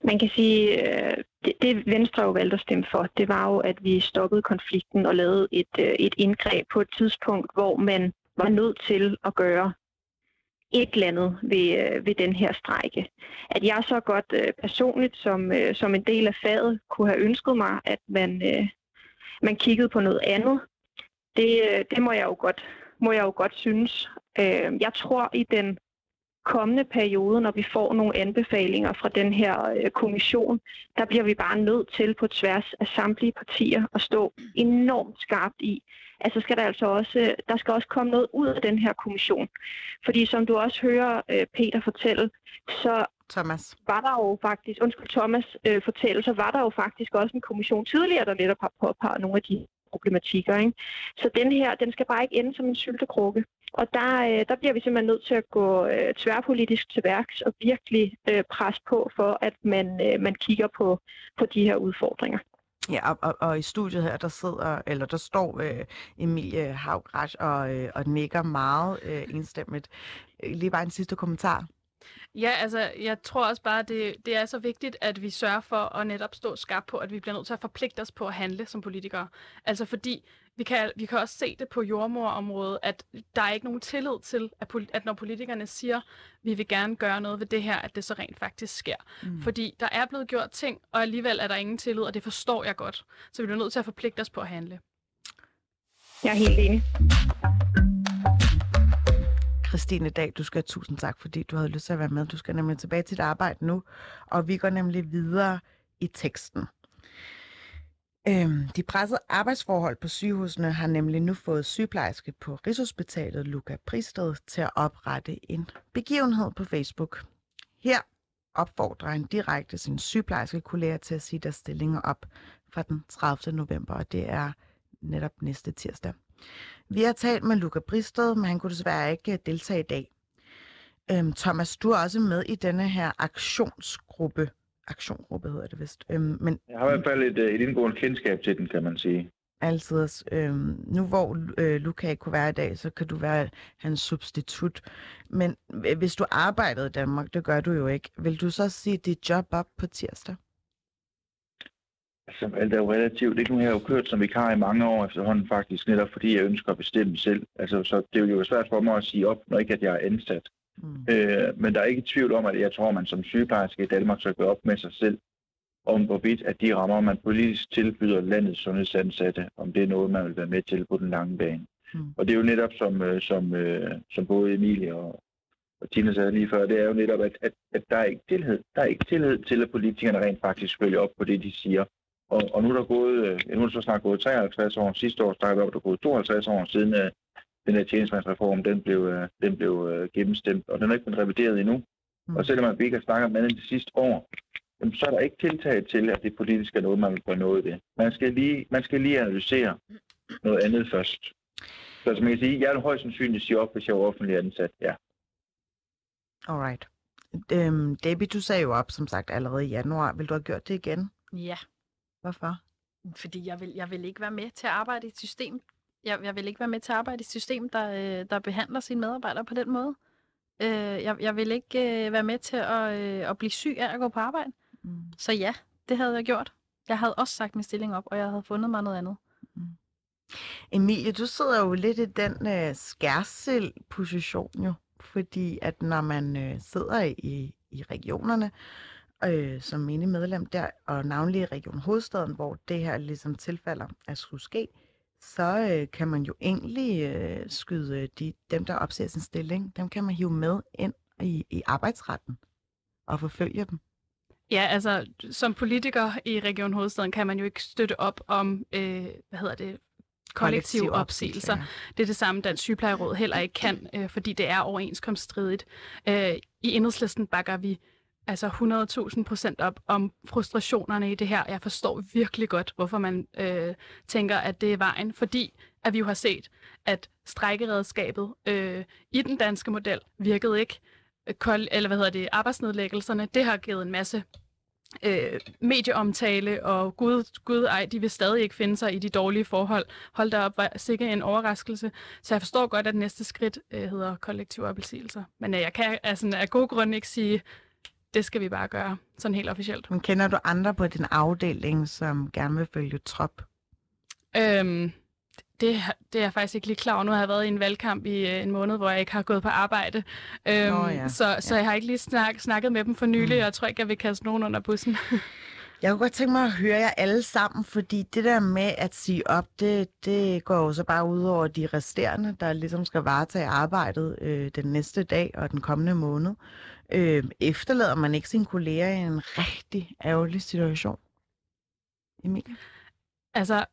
Man kan sige, det, det Venstre jo valgte at stemme for, det var jo, at vi stoppede konflikten og lavede et, et indgreb på et tidspunkt, hvor man var nødt til at gøre et eller andet ved, øh, ved den her strække. At jeg så godt øh, personligt som, øh, som en del af faget kunne have ønsket mig, at man, man kiggede på noget andet. Det, øh, det må jeg jo godt, må jeg jo godt synes. Øh, jeg tror i den kommende periode, når vi får nogle anbefalinger fra den her øh, kommission, der bliver vi bare nødt til på tværs af samtlige partier at stå enormt skarpt i, altså skal der altså også, der skal også komme noget ud af den her kommission. Fordi som du også hører øh, Peter fortælle, så Thomas. var der jo faktisk, undskyld Thomas øh, fortælle, så var der jo faktisk også en kommission tidligere, der netop har påpeget nogle af de problematikker. Ikke? Så den her, den skal bare ikke ende som en syltekrukke. Og der, øh, der bliver vi simpelthen nødt til at gå øh, tværpolitisk til værks og virkelig øh, presse på for, at man, øh, man kigger på, på de her udfordringer. Ja, og, og, og i studiet her, der sidder, eller der står øh, Emilie Havgræs og, øh, og nikker meget øh, enstemmigt. Øh, lige bare en sidste kommentar. Ja, altså, jeg tror også bare, det, det er så vigtigt, at vi sørger for at netop stå skarpt på, at vi bliver nødt til at forpligte os på at handle som politikere. Altså fordi, vi kan, vi kan også se det på jordmorområdet, at der er ikke nogen tillid til, at, poli- at når politikerne siger, vi vil gerne gøre noget ved det her, at det så rent faktisk sker. Mm. Fordi der er blevet gjort ting, og alligevel er der ingen tillid, og det forstår jeg godt. Så vi bliver nødt til at forpligte os på at handle. Jeg er helt enig. Christine Dag, du skal have tusind tak, fordi du havde lyst til at være med. Du skal nemlig tilbage til dit arbejde nu, og vi går nemlig videre i teksten. Øhm, de pressede arbejdsforhold på sygehusene har nemlig nu fået sygeplejerske på Rigshospitalet Luca Pristed til at oprette en begivenhed på Facebook. Her opfordrer han direkte sin sygeplejerske kolleger til at sige deres stillinger op fra den 30. november, og det er netop næste tirsdag. Vi har talt med Luca Bristed, men han kunne desværre ikke øh, deltage i dag. Øhm, Thomas, du er også med i denne her aktionsgruppe. Aktiongruppe hedder det vist. Øhm, men Jeg har i hvert fald et, øh, et indgående kendskab til den, kan man sige. altid, øhm, nu hvor øh, Luca ikke kunne være i dag, så kan du være hans substitut. Men øh, hvis du arbejdede i Danmark, det gør du jo ikke, vil du så sige dit job op på tirsdag? Altså, alt er jo relativt. Ikke nu har jeg jo kørt som vikar i mange år efterhånden faktisk, netop fordi jeg ønsker at bestemme selv. Altså, så det er jo svært for mig at sige op, når ikke at jeg er ansat. Mm. Øh, men der er ikke tvivl om, at jeg tror, at man som sygeplejerske i Danmark skal gøre op med sig selv, om hvorvidt at de rammer, man politisk tilbyder landets sundhedsansatte, om det er noget, man vil være med til på den lange bane. Mm. Og det er jo netop, som, øh, som, øh, som både Emilie og, og Tina sagde lige før, det er jo netop, at, at, at der, er ikke tillid. der er ikke tillid til, at politikerne rent faktisk følger op på det, de siger. Og, og nu er der gået, øh, nu er der så snart gået 53 år, sidste år startede op, der gået 52 år siden øh, den her tjenestemandsreform, den blev, øh, den blev øh, gennemstemt, og den er ikke blevet revideret endnu. Mm. Og selvom man ikke har snakket med den de sidste år, jamen, så er der ikke tiltaget til, at det politiske er noget, man vil gøre noget ved. Man skal lige, man skal lige analysere noget andet først. Så som jeg kan sige, jeg er højst sandsynligt sige op, hvis jeg var offentlig ansat, ja. Alright. Øhm, Debbie, du sagde jo op, som sagt, allerede i januar. Vil du have gjort det igen? Ja, Hvorfor? fordi jeg vil, jeg vil ikke være med til at arbejde i et system. Jeg, jeg vil ikke være med til at arbejde i et system, der, øh, der behandler sine medarbejdere på den måde. Øh, jeg, jeg vil ikke øh, være med til at, øh, at blive syg af at gå på arbejde. Mm. Så ja, det havde jeg gjort. Jeg havde også sagt min stilling op, og jeg havde fundet mig noget andet. Emilie, du sidder jo lidt i den øh, skærsild-position jo, fordi at når man øh, sidder i, i regionerne øh, som menig medlem der, og navnlig i Region Hovedstaden, hvor det her ligesom tilfælder at skulle ske, så øh, kan man jo egentlig øh, skyde de, dem, der opser sin stilling, dem kan man hive med ind i, i arbejdsretten og forfølge dem. Ja, altså som politiker i Region Hovedstaden kan man jo ikke støtte op om, øh, hvad hedder det, kollektive opsigelser. ja. Det er det samme, Dansk Sygeplejeråd heller ikke kan, øh, fordi det er overenskomststridigt. Øh, I enhedslisten bakker vi altså 100.000 procent op om frustrationerne i det her. Jeg forstår virkelig godt, hvorfor man øh, tænker, at det er vejen, fordi at vi jo har set, at strækkeredskabet øh, i den danske model virkede ikke. Kold, eller hvad hedder det, arbejdsnedlæggelserne, det har givet en masse øh, medieomtale, og gud, gud ej, de vil stadig ikke finde sig i de dårlige forhold. Hold da op, var sikkert en overraskelse. Så jeg forstår godt, at næste skridt øh, hedder kollektive opsigelser. Men øh, jeg kan altså, af god grund ikke sige, det skal vi bare gøre, sådan helt officielt. Men kender du andre på din afdeling, som gerne vil følge trop? Øhm, det, det er jeg faktisk ikke lige klar over. Nu har jeg været i en valgkamp i øh, en måned, hvor jeg ikke har gået på arbejde. Øhm, Nå ja, Så, så ja. jeg har ikke lige snak, snakket med dem for nylig, Mm. og jeg tror ikke, jeg vil kaste nogen under bussen. Jeg kunne godt tænke mig at høre jer alle sammen, fordi det der med at sige op, det, det går jo så bare ud over de resterende, der ligesom skal varetage arbejdet øh, den næste dag og den kommende måned. Øh, efterlader man ikke sine kolleger i en rigtig ærgerlig situation? Emilie? Altså,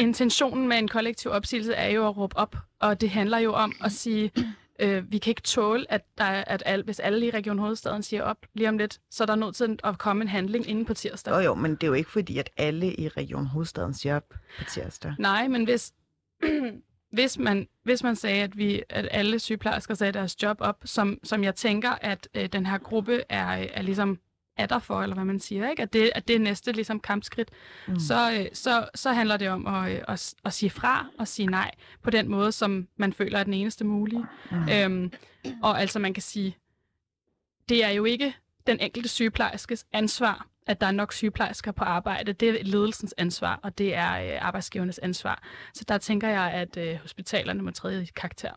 intentionen med en kollektiv opsigelse er jo at råbe op, og det handler jo om at sige, øh, vi kan ikke tåle, at, der, er- at al, hvis alle i Region Hovedstaden siger op lige om lidt, så er der nødt til at komme en handling inden på tirsdag. Jo jo, men det er jo ikke fordi, at alle i Region Hovedstaden siger op på tirsdag. Nej, men hvis, hvis, man, hvis man sagde, at, vi, at alle sygeplejersker sagde deres job op, som, som jeg tænker, at øh, den her gruppe er, er ligesom er der for, eller hvad man siger, ikke? At, det, at det er næste ligesom, kampskridt, mm. så, øh, så, så handler det om at, øh, at, at sige fra og sige nej på den måde, som man føler er den eneste mulige. Mm. Øhm, og altså man kan sige, det er jo ikke den enkelte sygeplejerskes ansvar, at der er nok sygeplejersker på arbejde. Det er ledelsens ansvar, og det er øh, arbejdsgivernes ansvar. Så der tænker jeg, at øh, hospitalerne må træde i karakter.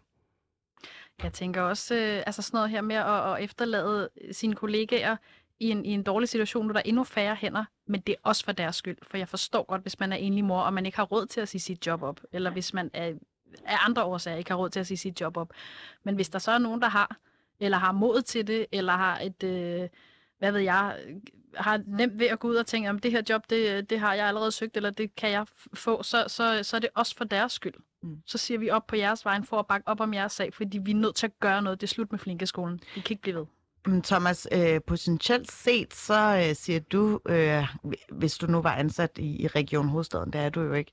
Jeg tænker også, øh, altså sådan noget her med at, at efterlade øh, sine kollegaer i en, i en dårlig situation, hvor der er endnu færre hænder, men det er også for deres skyld. For jeg forstår godt, hvis man er enlig mor, og man ikke har råd til at sige sit job op, eller hvis man er, af andre årsager ikke har råd til at sige sit job op. Men hvis der så er nogen, der har, eller har mod til det, eller har et, øh, hvad ved jeg, har nemt ved at gå ud og tænke, om det her job, det, det har jeg allerede søgt, eller det kan jeg få, så, så, så er det også for deres skyld. Mm. Så siger vi op på jeres vejen for at bakke op om jeres sag, fordi vi er nødt til at gøre noget. Det er slut med flinkeskolen. Vi kan ikke blive ved. Men Thomas, øh, potentielt set, så øh, siger du, øh, hvis du nu var ansat i, i Region Hovedstaden, det er du jo ikke,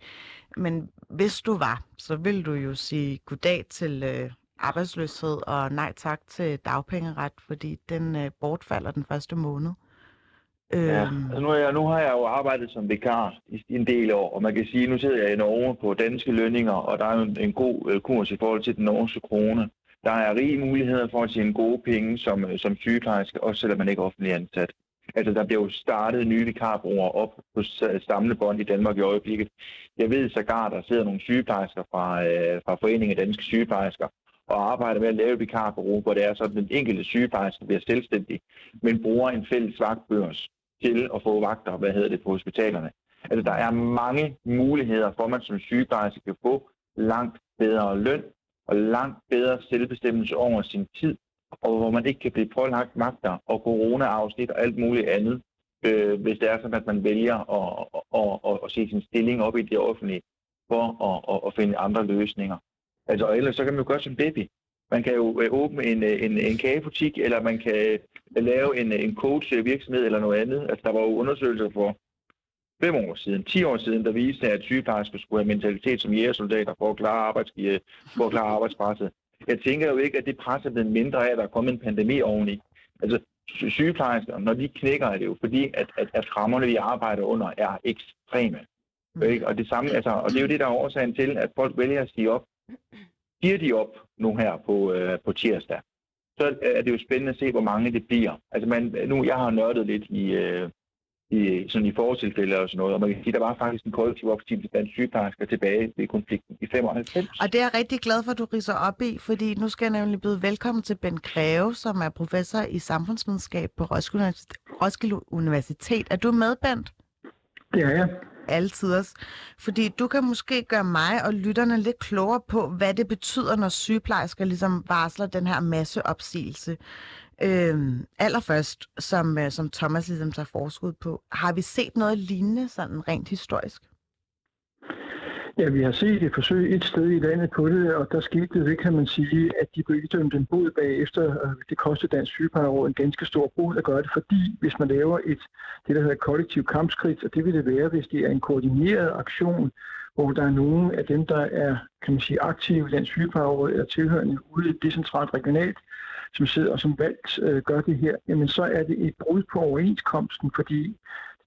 men hvis du var, så ville du jo sige goddag til øh, arbejdsløshed og nej tak til dagpengeret, fordi den øh, bortfalder den første måned. Ja, Øhm, altså nu, har jeg, nu har jeg jo arbejdet som vikar i en del år, og man kan sige, at nu sidder jeg i Norge på danske lønninger, og der er jo en, en god øh, kurs i forhold til den norske krone. Der er rige muligheder for at tjene gode penge som, øh, som sygeplejerske, også selvom man ikke er offentlig ansat. Altså, der bliver jo startet nye vikarbrugere op på s- samlebånd i Danmark i øjeblikket. Jeg ved sågar, der sidder nogle sygeplejersker fra, øh, fra Foreningen af Danske Sygeplejersker og arbejder med at lave vikarbureau, hvor det er sådan, at den enkelte sygeplejerske bliver selvstændig, men bruger en fælles vagtbørs til at få vagter, hvad hedder det, på hospitalerne. Altså, der er mange muligheder for, at man som sygeplejerske kan få langt bedre løn og langt bedre selvbestemmelse over sin tid, og hvor man ikke kan blive pålagt magter og corona-afsnit og alt muligt andet, øh, hvis det er sådan, at man vælger at, at, at, at se sin stilling op i det offentlige for at, at, at finde andre løsninger. Altså, og ellers så kan man jo gøre som baby. Man kan jo øh, åbne en, øh, en, en kagebutik, eller man kan øh, lave en, en coach-virksomhed eller noget andet. Altså, der var jo undersøgelser for fem år siden, 10 år siden, der viste, at sygeplejersker skulle have mentalitet som jægersoldater for at klare, arbejds, for at klare arbejdspresset. Jeg tænker jo ikke, at det pres er blevet mindre af, at der er kommet en pandemi oveni. Altså, sy- sygeplejersker, når de knækker, er det jo fordi, at, at, at rammerne, vi arbejder under, er ekstreme. Ikke? Og, det samme, altså, og det er jo det, der er årsagen til, at folk vælger at sige op. Giver de op nu her på, øh, på tirsdag, så er det jo spændende at se, hvor mange det bliver. Altså man, nu, jeg har nørdet lidt i, øh, i, sådan i fortilfælde og sådan noget, og man kan sige, der var faktisk en kollektiv opstigelse blandt sygeplejersker tilbage ved konflikten i 95. Og det er jeg rigtig glad for, at du riser op i, fordi nu skal jeg nemlig byde velkommen til Ben Greve, som er professor i samfundsvidenskab på Roskilde, Universitet- Roskilde Universitet. Er du med, Bent? Det er jeg. Altid også. Fordi du kan måske gøre mig og lytterne lidt klogere på, hvad det betyder, når sygeplejersker ligesom varsler den her masseopsigelse. Øhm, allerførst, som, øh, som Thomas ligesom tager forskud på, har vi set noget lignende sådan rent historisk? Ja, vi har set et forsøg et sted i landet på det, og der skete det, kan man sige, at de blev idømt en bod bagefter. Øh, det kostede Dansk Sygeplejeråd en ganske stor bod at gøre det, fordi hvis man laver et, det, der hedder kollektiv kampskridt, og det vil det være, hvis det er en koordineret aktion, hvor der er nogen af dem, der er kan man sige, aktive i Dansk Sygeplejeråd eller tilhørende ude decentralt regionalt, som sidder og som valgt øh, gør det her, jamen så er det et brud på overenskomsten, fordi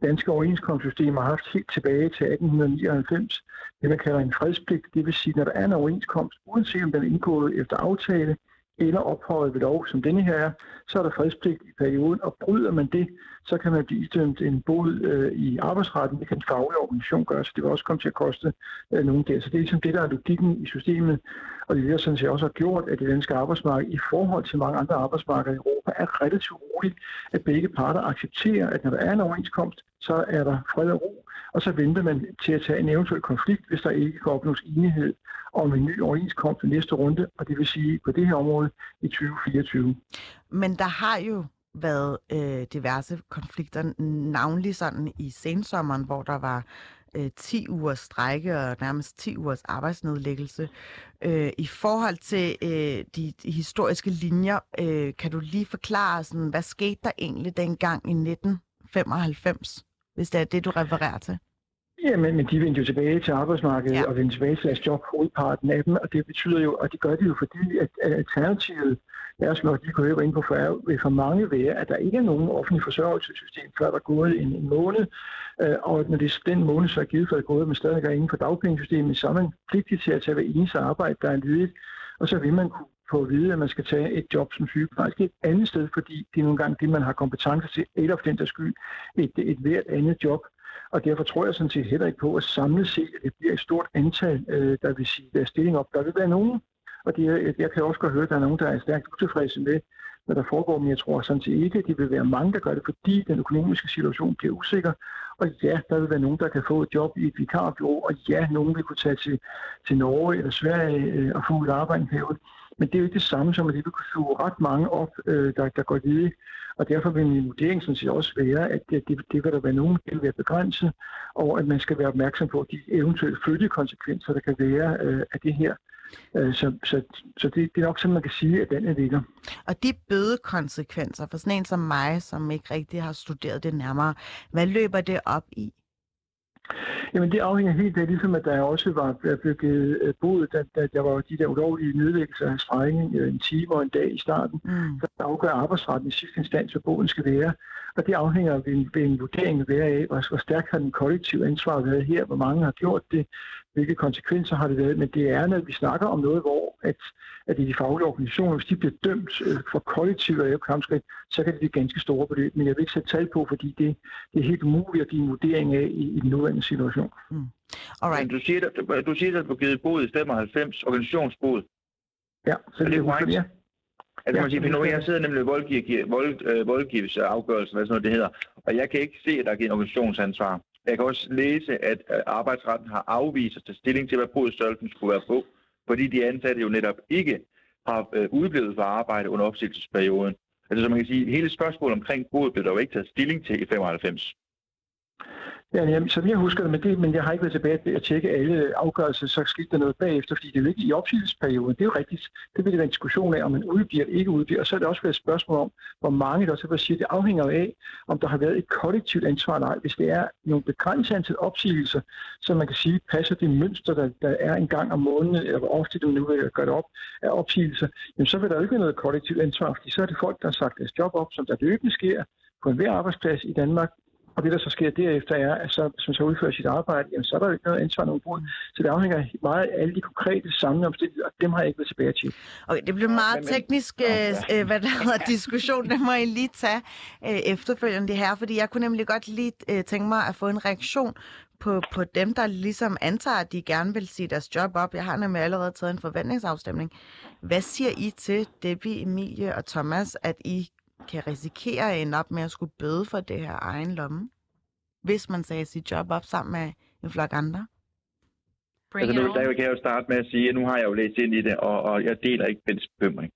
danske overenskomstsystem har haft helt tilbage til 1899 det, man kalder en fredspligt. Det vil sige, når der er en overenskomst, uanset om den er indgået efter aftale eller ophøjet ved lov, som denne her er, så er der fredspligt i perioden, og bryder man det, så kan man blive idømt en bod øh, i arbejdsretten. Det kan en faglig organisation gøre, så det vil også komme til at koste øh, nogen der. Så det er ligesom det, der er logikken i systemet, og det er det, jeg sådan set også har gjort, at det danske arbejdsmarked i forhold til mange andre arbejdsmarkeder i Europa er relativt roligt, at begge parter accepterer, at når der er en overenskomst, så er der fred og ro, og så venter man til at tage en eventuel konflikt, hvis der ikke kan opnås enighed om en ny overenskomst i næste runde, og det vil sige på det her område i 2024. Men der har jo været øh, diverse konflikter, navnlig sådan i sensommeren, hvor der var øh, 10 ugers strække og nærmest 10 ugers arbejdsnedlæggelse. Øh, I forhold til øh, de, de historiske linjer, øh, kan du lige forklare, sådan, hvad skete der egentlig dengang i 1995, hvis det er det, du refererer til? Ja, men, men de vendte jo tilbage til arbejdsmarkedet ja. og vendte tilbage til deres job, hovedparten af dem, og det betyder jo, og det gør det jo, fordi at, at alternativet, deres de kunne ind på før, vil for mange være, at der ikke er nogen offentlig forsørgelsessystem, før der er gået en, en måned, øh, og når det er den måned så er givet for at gået, men stadig er inden for dagpengesystemet, så er man pligtig til at tage hver eneste arbejde, der er ledigt, og så vil man kunne få at vide, at man skal tage et job som sygeplejerske et andet sted, fordi det er nogle gange det, man har kompetence til, eller for den der skyld, et, et hvert andet job. Og derfor tror jeg sådan set heller ikke på, at samlet set, at det bliver et stort antal, øh, der vil sige, der stilling op. Der vil være nogen, og det er, jeg kan også godt høre, at der er nogen, der er stærkt utilfredse med, hvad der foregår, men jeg tror sådan set ikke, at det vil være mange, der gør det, fordi den økonomiske situation bliver usikker. Og ja, der vil være nogen, der kan få et job i et vikarbyrå, og ja, nogen vil kunne tage til, til Norge eller Sverige øh, og få et arbejde i men det er jo ikke det samme som, at det vil kunne suge ret mange op, øh, der, der går ledige. Og derfor vil min vurdering sådan set også være, at det, det, det vil der være nogen, der vil være begrænset, og at man skal være opmærksom på de eventuelle følgekonsekvenser, der kan være øh, af det her. Øh, så, så, så det, det er nok sådan, man kan sige, at den er ligger. Og de bødekonsekvenser for sådan en som mig, som ikke rigtig har studeret det nærmere, hvad løber det op i? Jamen det afhænger helt af, ligesom at der også var blevet givet øh, bod, da, da der var de der ulovlige nedlæggelser af strækning øh, en time og en dag i starten, mm. så afgør arbejdsretten i sidste instans, hvad boden skal være. Og det afhænger ved en, ved en vurdering være af, hvor, hvor stærkt har den kollektive ansvar været her, hvor mange har gjort det, hvilke konsekvenser har det været. Men det er, når vi snakker om noget, hvor at, at de faglige organisationer, hvis de bliver dømt øh, for kollektivt og kampskridt, så kan det blive ganske store beløb. Men jeg vil ikke sætte tal på, fordi det, det er helt umuligt at give en vurdering af i, i den nuværende situation. Mm. Alright. Du siger, at du siger, at du har givet bod i 95, organisationsbod. Ja, så det, det er korrekt. Ja. Altså, man siger, nu, jeg sidder nemlig i voldgiv, vold, øh, voldgivelsesafgørelsen, hvad sådan noget det hedder, og jeg kan ikke se, at der er givet organisationsansvar. Jeg kan også læse, at arbejdsretten har afvist at tage stilling til, hvad bodstørrelsen skulle være på, fordi de ansatte jo netop ikke har øh, udblevet for arbejde under opsigelsesperioden. Altså, som man kan sige, hele spørgsmålet omkring bod blev der jo ikke taget stilling til i 95. Ja, jamen, som jeg husker det, men, det, men jeg har ikke været tilbage til at tjekke alle afgørelser, så skete der noget bagefter, fordi det er jo ikke i opsigelsesperioden. Det er jo rigtigt. Det vil det være en diskussion af, om man udbliver eller ikke udbliver. Og så er det også været et spørgsmål om, hvor mange der så siger, det afhænger af, om der har været et kollektivt ansvar eller ej. Hvis det er nogle begrænset antal opsigelser, så man kan sige, passer det mønster, der, der er en gang om måneden, eller hvor ofte du nu vil gøre det op, af opsigelser, jamen så vil der jo ikke være noget kollektivt ansvar, fordi så er det folk, der har sagt deres job op, som der løbende sker på enhver arbejdsplads i Danmark, og det, der så sker derefter, er, at så, hvis man så udfører sit arbejde, jamen, så er der jo ikke noget ansvar nogen brud. Så det afhænger meget af alle de konkrete samlede omstændigheder, og dem har jeg ikke været tilbage til. Okay, det bliver meget ja, teknisk ja. øh, hvad der hedder, diskussion. Det må I lige tage øh, efterfølgende det her, fordi jeg kunne nemlig godt lige øh, tænke mig at få en reaktion på, på dem, der ligesom antager, at de gerne vil sige deres job op. Jeg har nemlig allerede taget en forventningsafstemning. Hvad siger I til Debbie, Emilie og Thomas, at I kan risikere at ende op med at skulle bøde for det her egen lomme, hvis man sagde sit job op sammen med en flok andre? altså nu, der kan jeg jo starte med at sige, at nu har jeg jo læst ind i det, og, og jeg deler ikke Bens bekymring.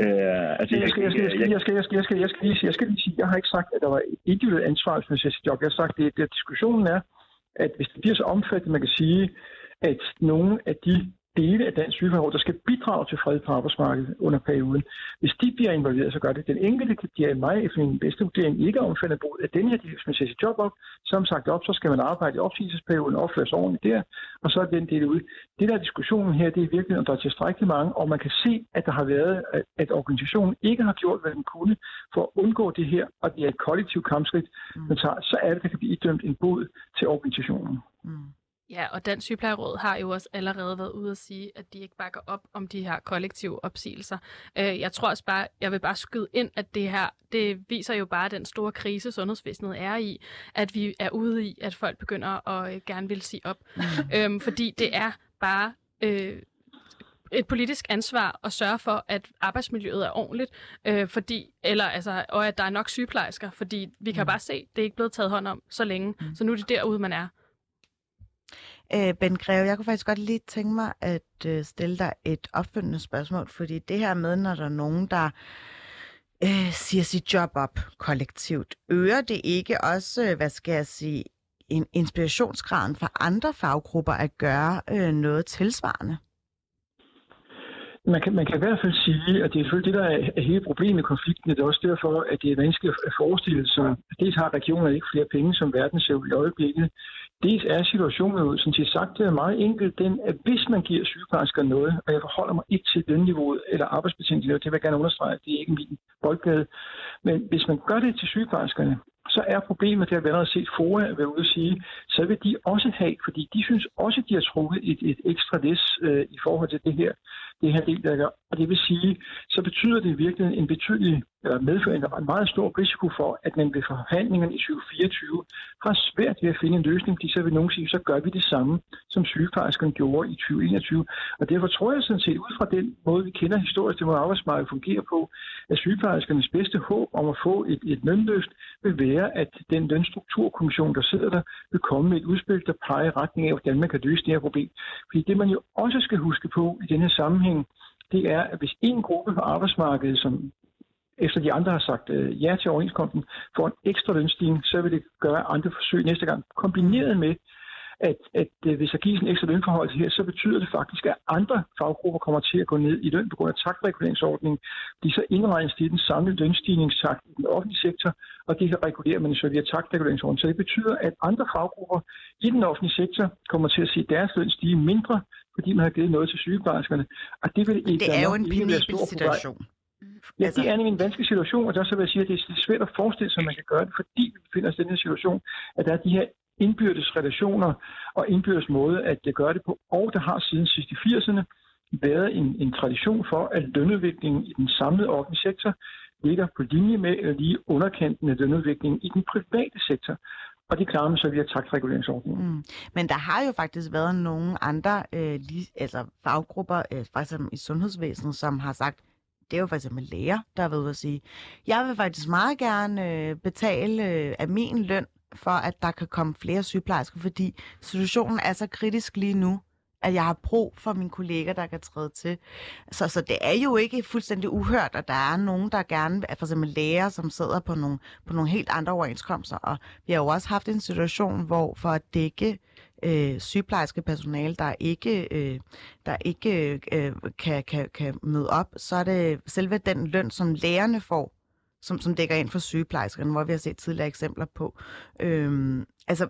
Uh, altså, jeg, skal, jeg, skal, jeg, skal, jeg, skal, jeg, skal, jeg, skal, jeg, skal, lige sige, jeg skal lige sige, jeg har ikke sagt, at der var et individuelt ansvar, hvis man siger sit job. Jeg har sagt, at, at diskussionen er, at hvis det bliver så omfattende, man kan sige, at nogle af de dele af dansk sygepleje, der skal bidrage til fred på arbejdsmarkedet under perioden. Hvis de bliver involveret, så gør det. Den enkelte kan blive mig efter min bedste vurdering ikke omfattet brug af den her, hvis man sætter sit job op, som sagt op, så skal man arbejde i opsigelsesperioden, opføre sig ordentligt der, og så er den del ud. Det der er diskussionen her, det er virkelig, om der er tilstrækkeligt mange, og man kan se, at der har været, at organisationen ikke har gjort, hvad den kunne for at undgå det her, og det er et kollektivt kampskridt, mm. man tager, så er det, der kan blive idømt en bod til organisationen. Mm. Ja, og Dansk Sygeplejeråd har jo også allerede været ude at sige, at de ikke bakker op om de her kollektive opsigelser. Øh, jeg tror også bare, jeg vil bare skyde ind, at det her, det viser jo bare den store krise, sundhedsvæsenet er i, at vi er ude i, at folk begynder at øh, gerne vil sige op. Mm. Øhm, fordi det er bare øh, et politisk ansvar at sørge for, at arbejdsmiljøet er ordentligt, øh, fordi, eller, altså, og at der er nok sygeplejersker, fordi vi kan mm. bare se, at det er ikke blevet taget hånd om så længe. Mm. Så nu er det derude, man er. Øh, ben Greve, jeg kunne faktisk godt lige tænke mig at øh, stille dig et opfølgende spørgsmål, fordi det her med, når der er nogen, der øh, siger sit job op kollektivt, øger det ikke også, øh, hvad skal jeg sige, en inspirationsgraden for andre faggrupper at gøre øh, noget tilsvarende? Man kan, man kan i hvert fald sige, at det er selvfølgelig det, der er hele problemet i konflikten. Det er også derfor, at det er vanskeligt at forestille sig, at dels har regionerne ikke flere penge, som verden ser i øjeblikket. Dels er situationen jo, som til sagt, det er meget enkelt, den, at hvis man giver sygeplejersker noget, og jeg forholder mig ikke til lønniveauet eller arbejdsbetingelser, det vil jeg gerne understrege, det er ikke min boldgade, men hvis man gør det til sygeplejerskerne, så er problemet, det har vi allerede set FOA være ude at sige, så vil de også have, fordi de synes også, de har trukket et, et ekstra læs øh, i forhold til det her det her del, der gør. Og det vil sige, så betyder det virkelig en betydelig, eller medfører en meget stor risiko for, at man ved forhandlingerne i 2024 har svært ved at finde en løsning, fordi så vil nogen sige, så gør vi det samme, som sygeplejerskerne gjorde i 2021. Og derfor tror jeg sådan set, ud fra den måde, vi kender historisk, det måde arbejdsmarkedet fungerer på, at sygeplejerskernes bedste håb om at få et, et lønløft vil være, at den lønstrukturkommission, der sidder der, vil komme med et udspil, der peger i retning af, hvordan man kan løse det her problem. Fordi det, man jo også skal huske på i denne sammenhæng, det er, at hvis en gruppe på arbejdsmarkedet, som efter de andre har sagt øh, ja til overenskomsten, får en ekstra lønstigning, så vil det gøre andre forsøg næste gang. Kombineret med, at, at øh, hvis der gives en ekstra lønforhold her, så betyder det faktisk, at andre faggrupper kommer til at gå ned i løn på grund af taktreguleringsordningen. De så indregnes i den samlede lønstigningstakt i den offentlige sektor, og det her regulerer man så via taktreguleringsordningen. Så det betyder, at andre faggrupper i den offentlige sektor kommer til at se deres løn stige mindre, fordi man har givet noget til sygeplejerskerne. Og det vil ikke det er jo en penibel situation. Ja, altså... det er en vanskelig situation, og der så vil jeg sige, at det er svært at forestille sig, at man kan gøre det, fordi vi befinder os i den her situation, at der er de her indbyrdes relationer og indbyrdes måde at gøre det på. Og der har siden sidst i 80'erne været en, en tradition for, at lønudviklingen i den samlede offentlige sektor ligger på linje med eller lige underkanten med lønudviklingen i den private sektor. Og det klarer man så via taktreguleringsordningen. Mm. Men der har jo faktisk været nogle andre øh, lige, altså faggrupper, øh, faktisk i sundhedsvæsenet, som har sagt, det er jo for eksempel læger, der er ved at sige, jeg vil faktisk meget gerne øh, betale øh, af min løn for, at der kan komme flere sygeplejersker, fordi situationen er så kritisk lige nu, at jeg har brug for mine kolleger, der kan træde til. Så, så det er jo ikke fuldstændig uhørt, at der er nogen, der gerne, for eksempel læger, som sidder på nogle, på nogle helt andre overenskomster. Og vi har jo også haft en situation, hvor for at dække øh, sygeplejerske personale, der ikke, øh, der ikke øh, kan, kan, kan møde op, så er det selve den løn, som lægerne får, som, som dækker ind for sygeplejerskerne, hvor vi har set tidligere eksempler på. Øhm, altså,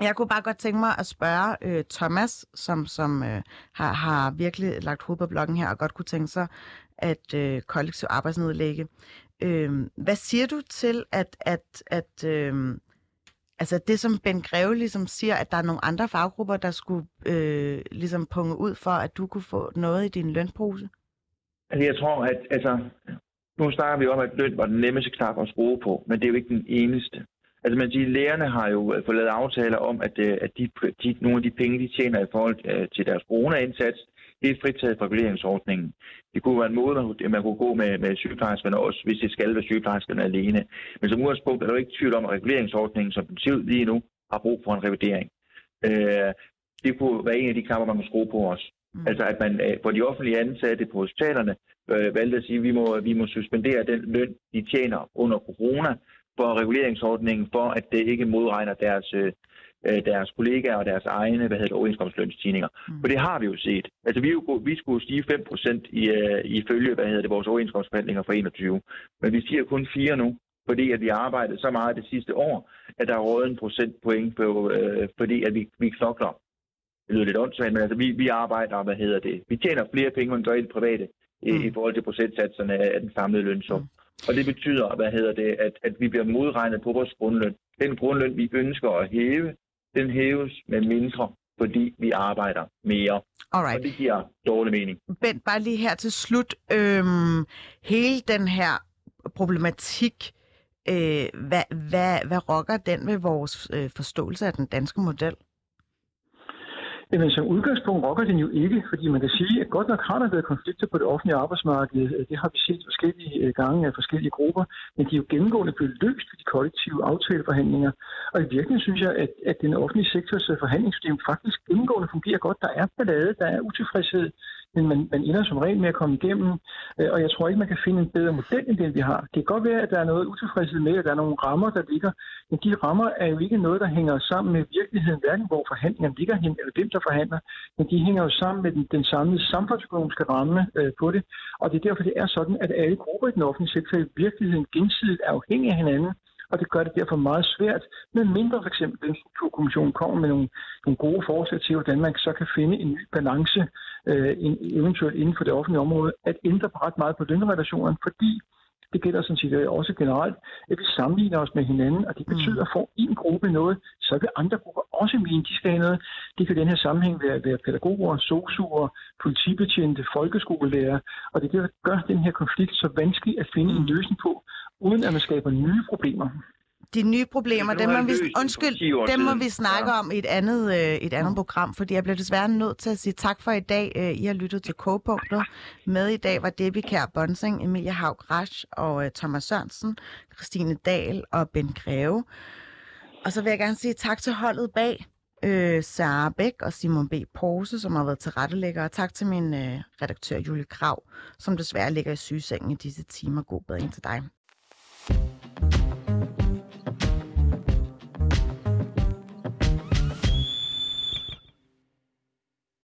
jeg kunne bare godt tænke mig at spørge øh, Thomas, som, som øh, har, har virkelig lagt hoved på blokken her, og godt kunne tænke sig at øh, kollektiv arbejdsnedlægge. Øh, hvad siger du til, at, at, at øh, altså det, som Ben Greve ligesom siger, at der er nogle andre faggrupper, der skulle øh, ligesom punge ud for, at du kunne få noget i din lønpose? Altså, jeg tror, at altså, nu snakker vi om, at løn var den nemmeste knap at skrue på, men det er jo ikke den eneste. Altså man siger, lærerne har jo øh, fået lavet aftaler om, at, øh, at de, de, nogle af de penge, de tjener i forhold øh, til deres corona-indsats, det er fritaget fra reguleringsordningen. Det kunne være en måde, at man kunne gå med, med sygeplejerskerne også, hvis det skal være sygeplejerskerne alene. Men som udgangspunkt er der jo ikke tvivl om, at reguleringsordningen, som den ser lige nu, har brug for en revidering. Øh, det kunne være en af de knapper, man må skrue på os. Mm. Altså at man for de offentlige ansatte på hospitalerne øh, valgte at sige, at vi må, vi må suspendere den løn, de tjener under corona, for reguleringsordningen, for at det ikke modregner deres, øh, deres kollegaer og deres egne hvad hedder det, overenskomstlønstigninger. Mm. For det har vi jo set. Altså vi, jo, vi skulle stige 5% i, uh, ifølge hvad hedder det, vores overenskomstforhandlinger for 21. Men vi stiger kun 4 nu, fordi at vi har arbejdet så meget det sidste år, at der er rådet en procentpoint på, uh, fordi at vi, vi knokler. Det lyder lidt åndssvagt, men altså vi, vi arbejder, hvad hedder det. Vi tjener flere penge, end gør i det private, mm. i, i forhold til procentsatserne af den samlede lønsum. Mm. Og det betyder, hvad hedder det, at, at vi bliver modregnet på vores grundløn. Den grundløn, vi ønsker at hæve, den hæves med mindre, fordi vi arbejder mere. Alright. Og det giver dårlig mening. Bent, bare lige her til slut. Øhm, hele den her problematik, øh, hvad, hvad, hvad rokker den ved vores øh, forståelse af den danske model? Jamen som udgangspunkt rokker den jo ikke, fordi man kan sige, at godt nok har der været konflikter på det offentlige arbejdsmarked. Det har vi set forskellige øh, gange af forskellige grupper, men de er jo gennemgående blevet løst ved de kollektive aftaleforhandlinger. Og i virkeligheden synes jeg, at, at den offentlige sektors øh, forhandlingssystem faktisk gennemgående fungerer godt. Der er ballade, der er utilfredshed, men man, man ender som regel med at komme igennem, øh, og jeg tror ikke, man kan finde en bedre model end den, vi har. Det kan godt være, at der er noget utilfredshed med, at der er nogle rammer, der ligger, men de rammer er jo ikke noget, der hænger sammen med virkeligheden, hverken hvor forhandlingerne ligger hen, eller hvem der forhandler, men de hænger jo sammen med den, den samlede samfundsøkonomiske ramme øh, på det, og det er derfor, det er sådan, at alle grupper i den offentlige sektor i virkeligheden gensidigt er afhængige af hinanden, og det gør det derfor meget svært, med mindre for eksempel den strukturkommission kommer med nogle, nogle gode forslag til, hvordan man så kan finde en ny balance, øh, eventuelt inden for det offentlige område, at ændre på ret meget på lønrelationerne, fordi det gælder sådan set øh, også generelt, at vi sammenligner os med hinanden, og det betyder, at får en gruppe noget, så vil andre grupper også mene, de skal have noget. Det kan i den her sammenhæng være, være pædagoger, sosuer, politibetjente, folkeskolelærer, og det gør den her konflikt så vanskelig at finde en løsning på, uden at man skaber nye problemer. De nye problemer, dem må, vi, undskyld, dem må vi snakke ja. om i et andet, øh, et andet program, fordi jeg bliver desværre nødt til at sige tak for i dag. Øh, I har lyttet til K-punktet. Med i dag var Debbie Kær Bonsing, Emilia Haug Rasch og øh, Thomas Sørensen, Christine Dahl og Ben Greve. Og så vil jeg gerne sige tak til holdet bag, øh, Sarah Bæk og Simon B. Pose, som har været til rettelægger, og tak til min øh, redaktør Julie Krav, som desværre ligger i sygesengen i disse timer. God bedring til dig.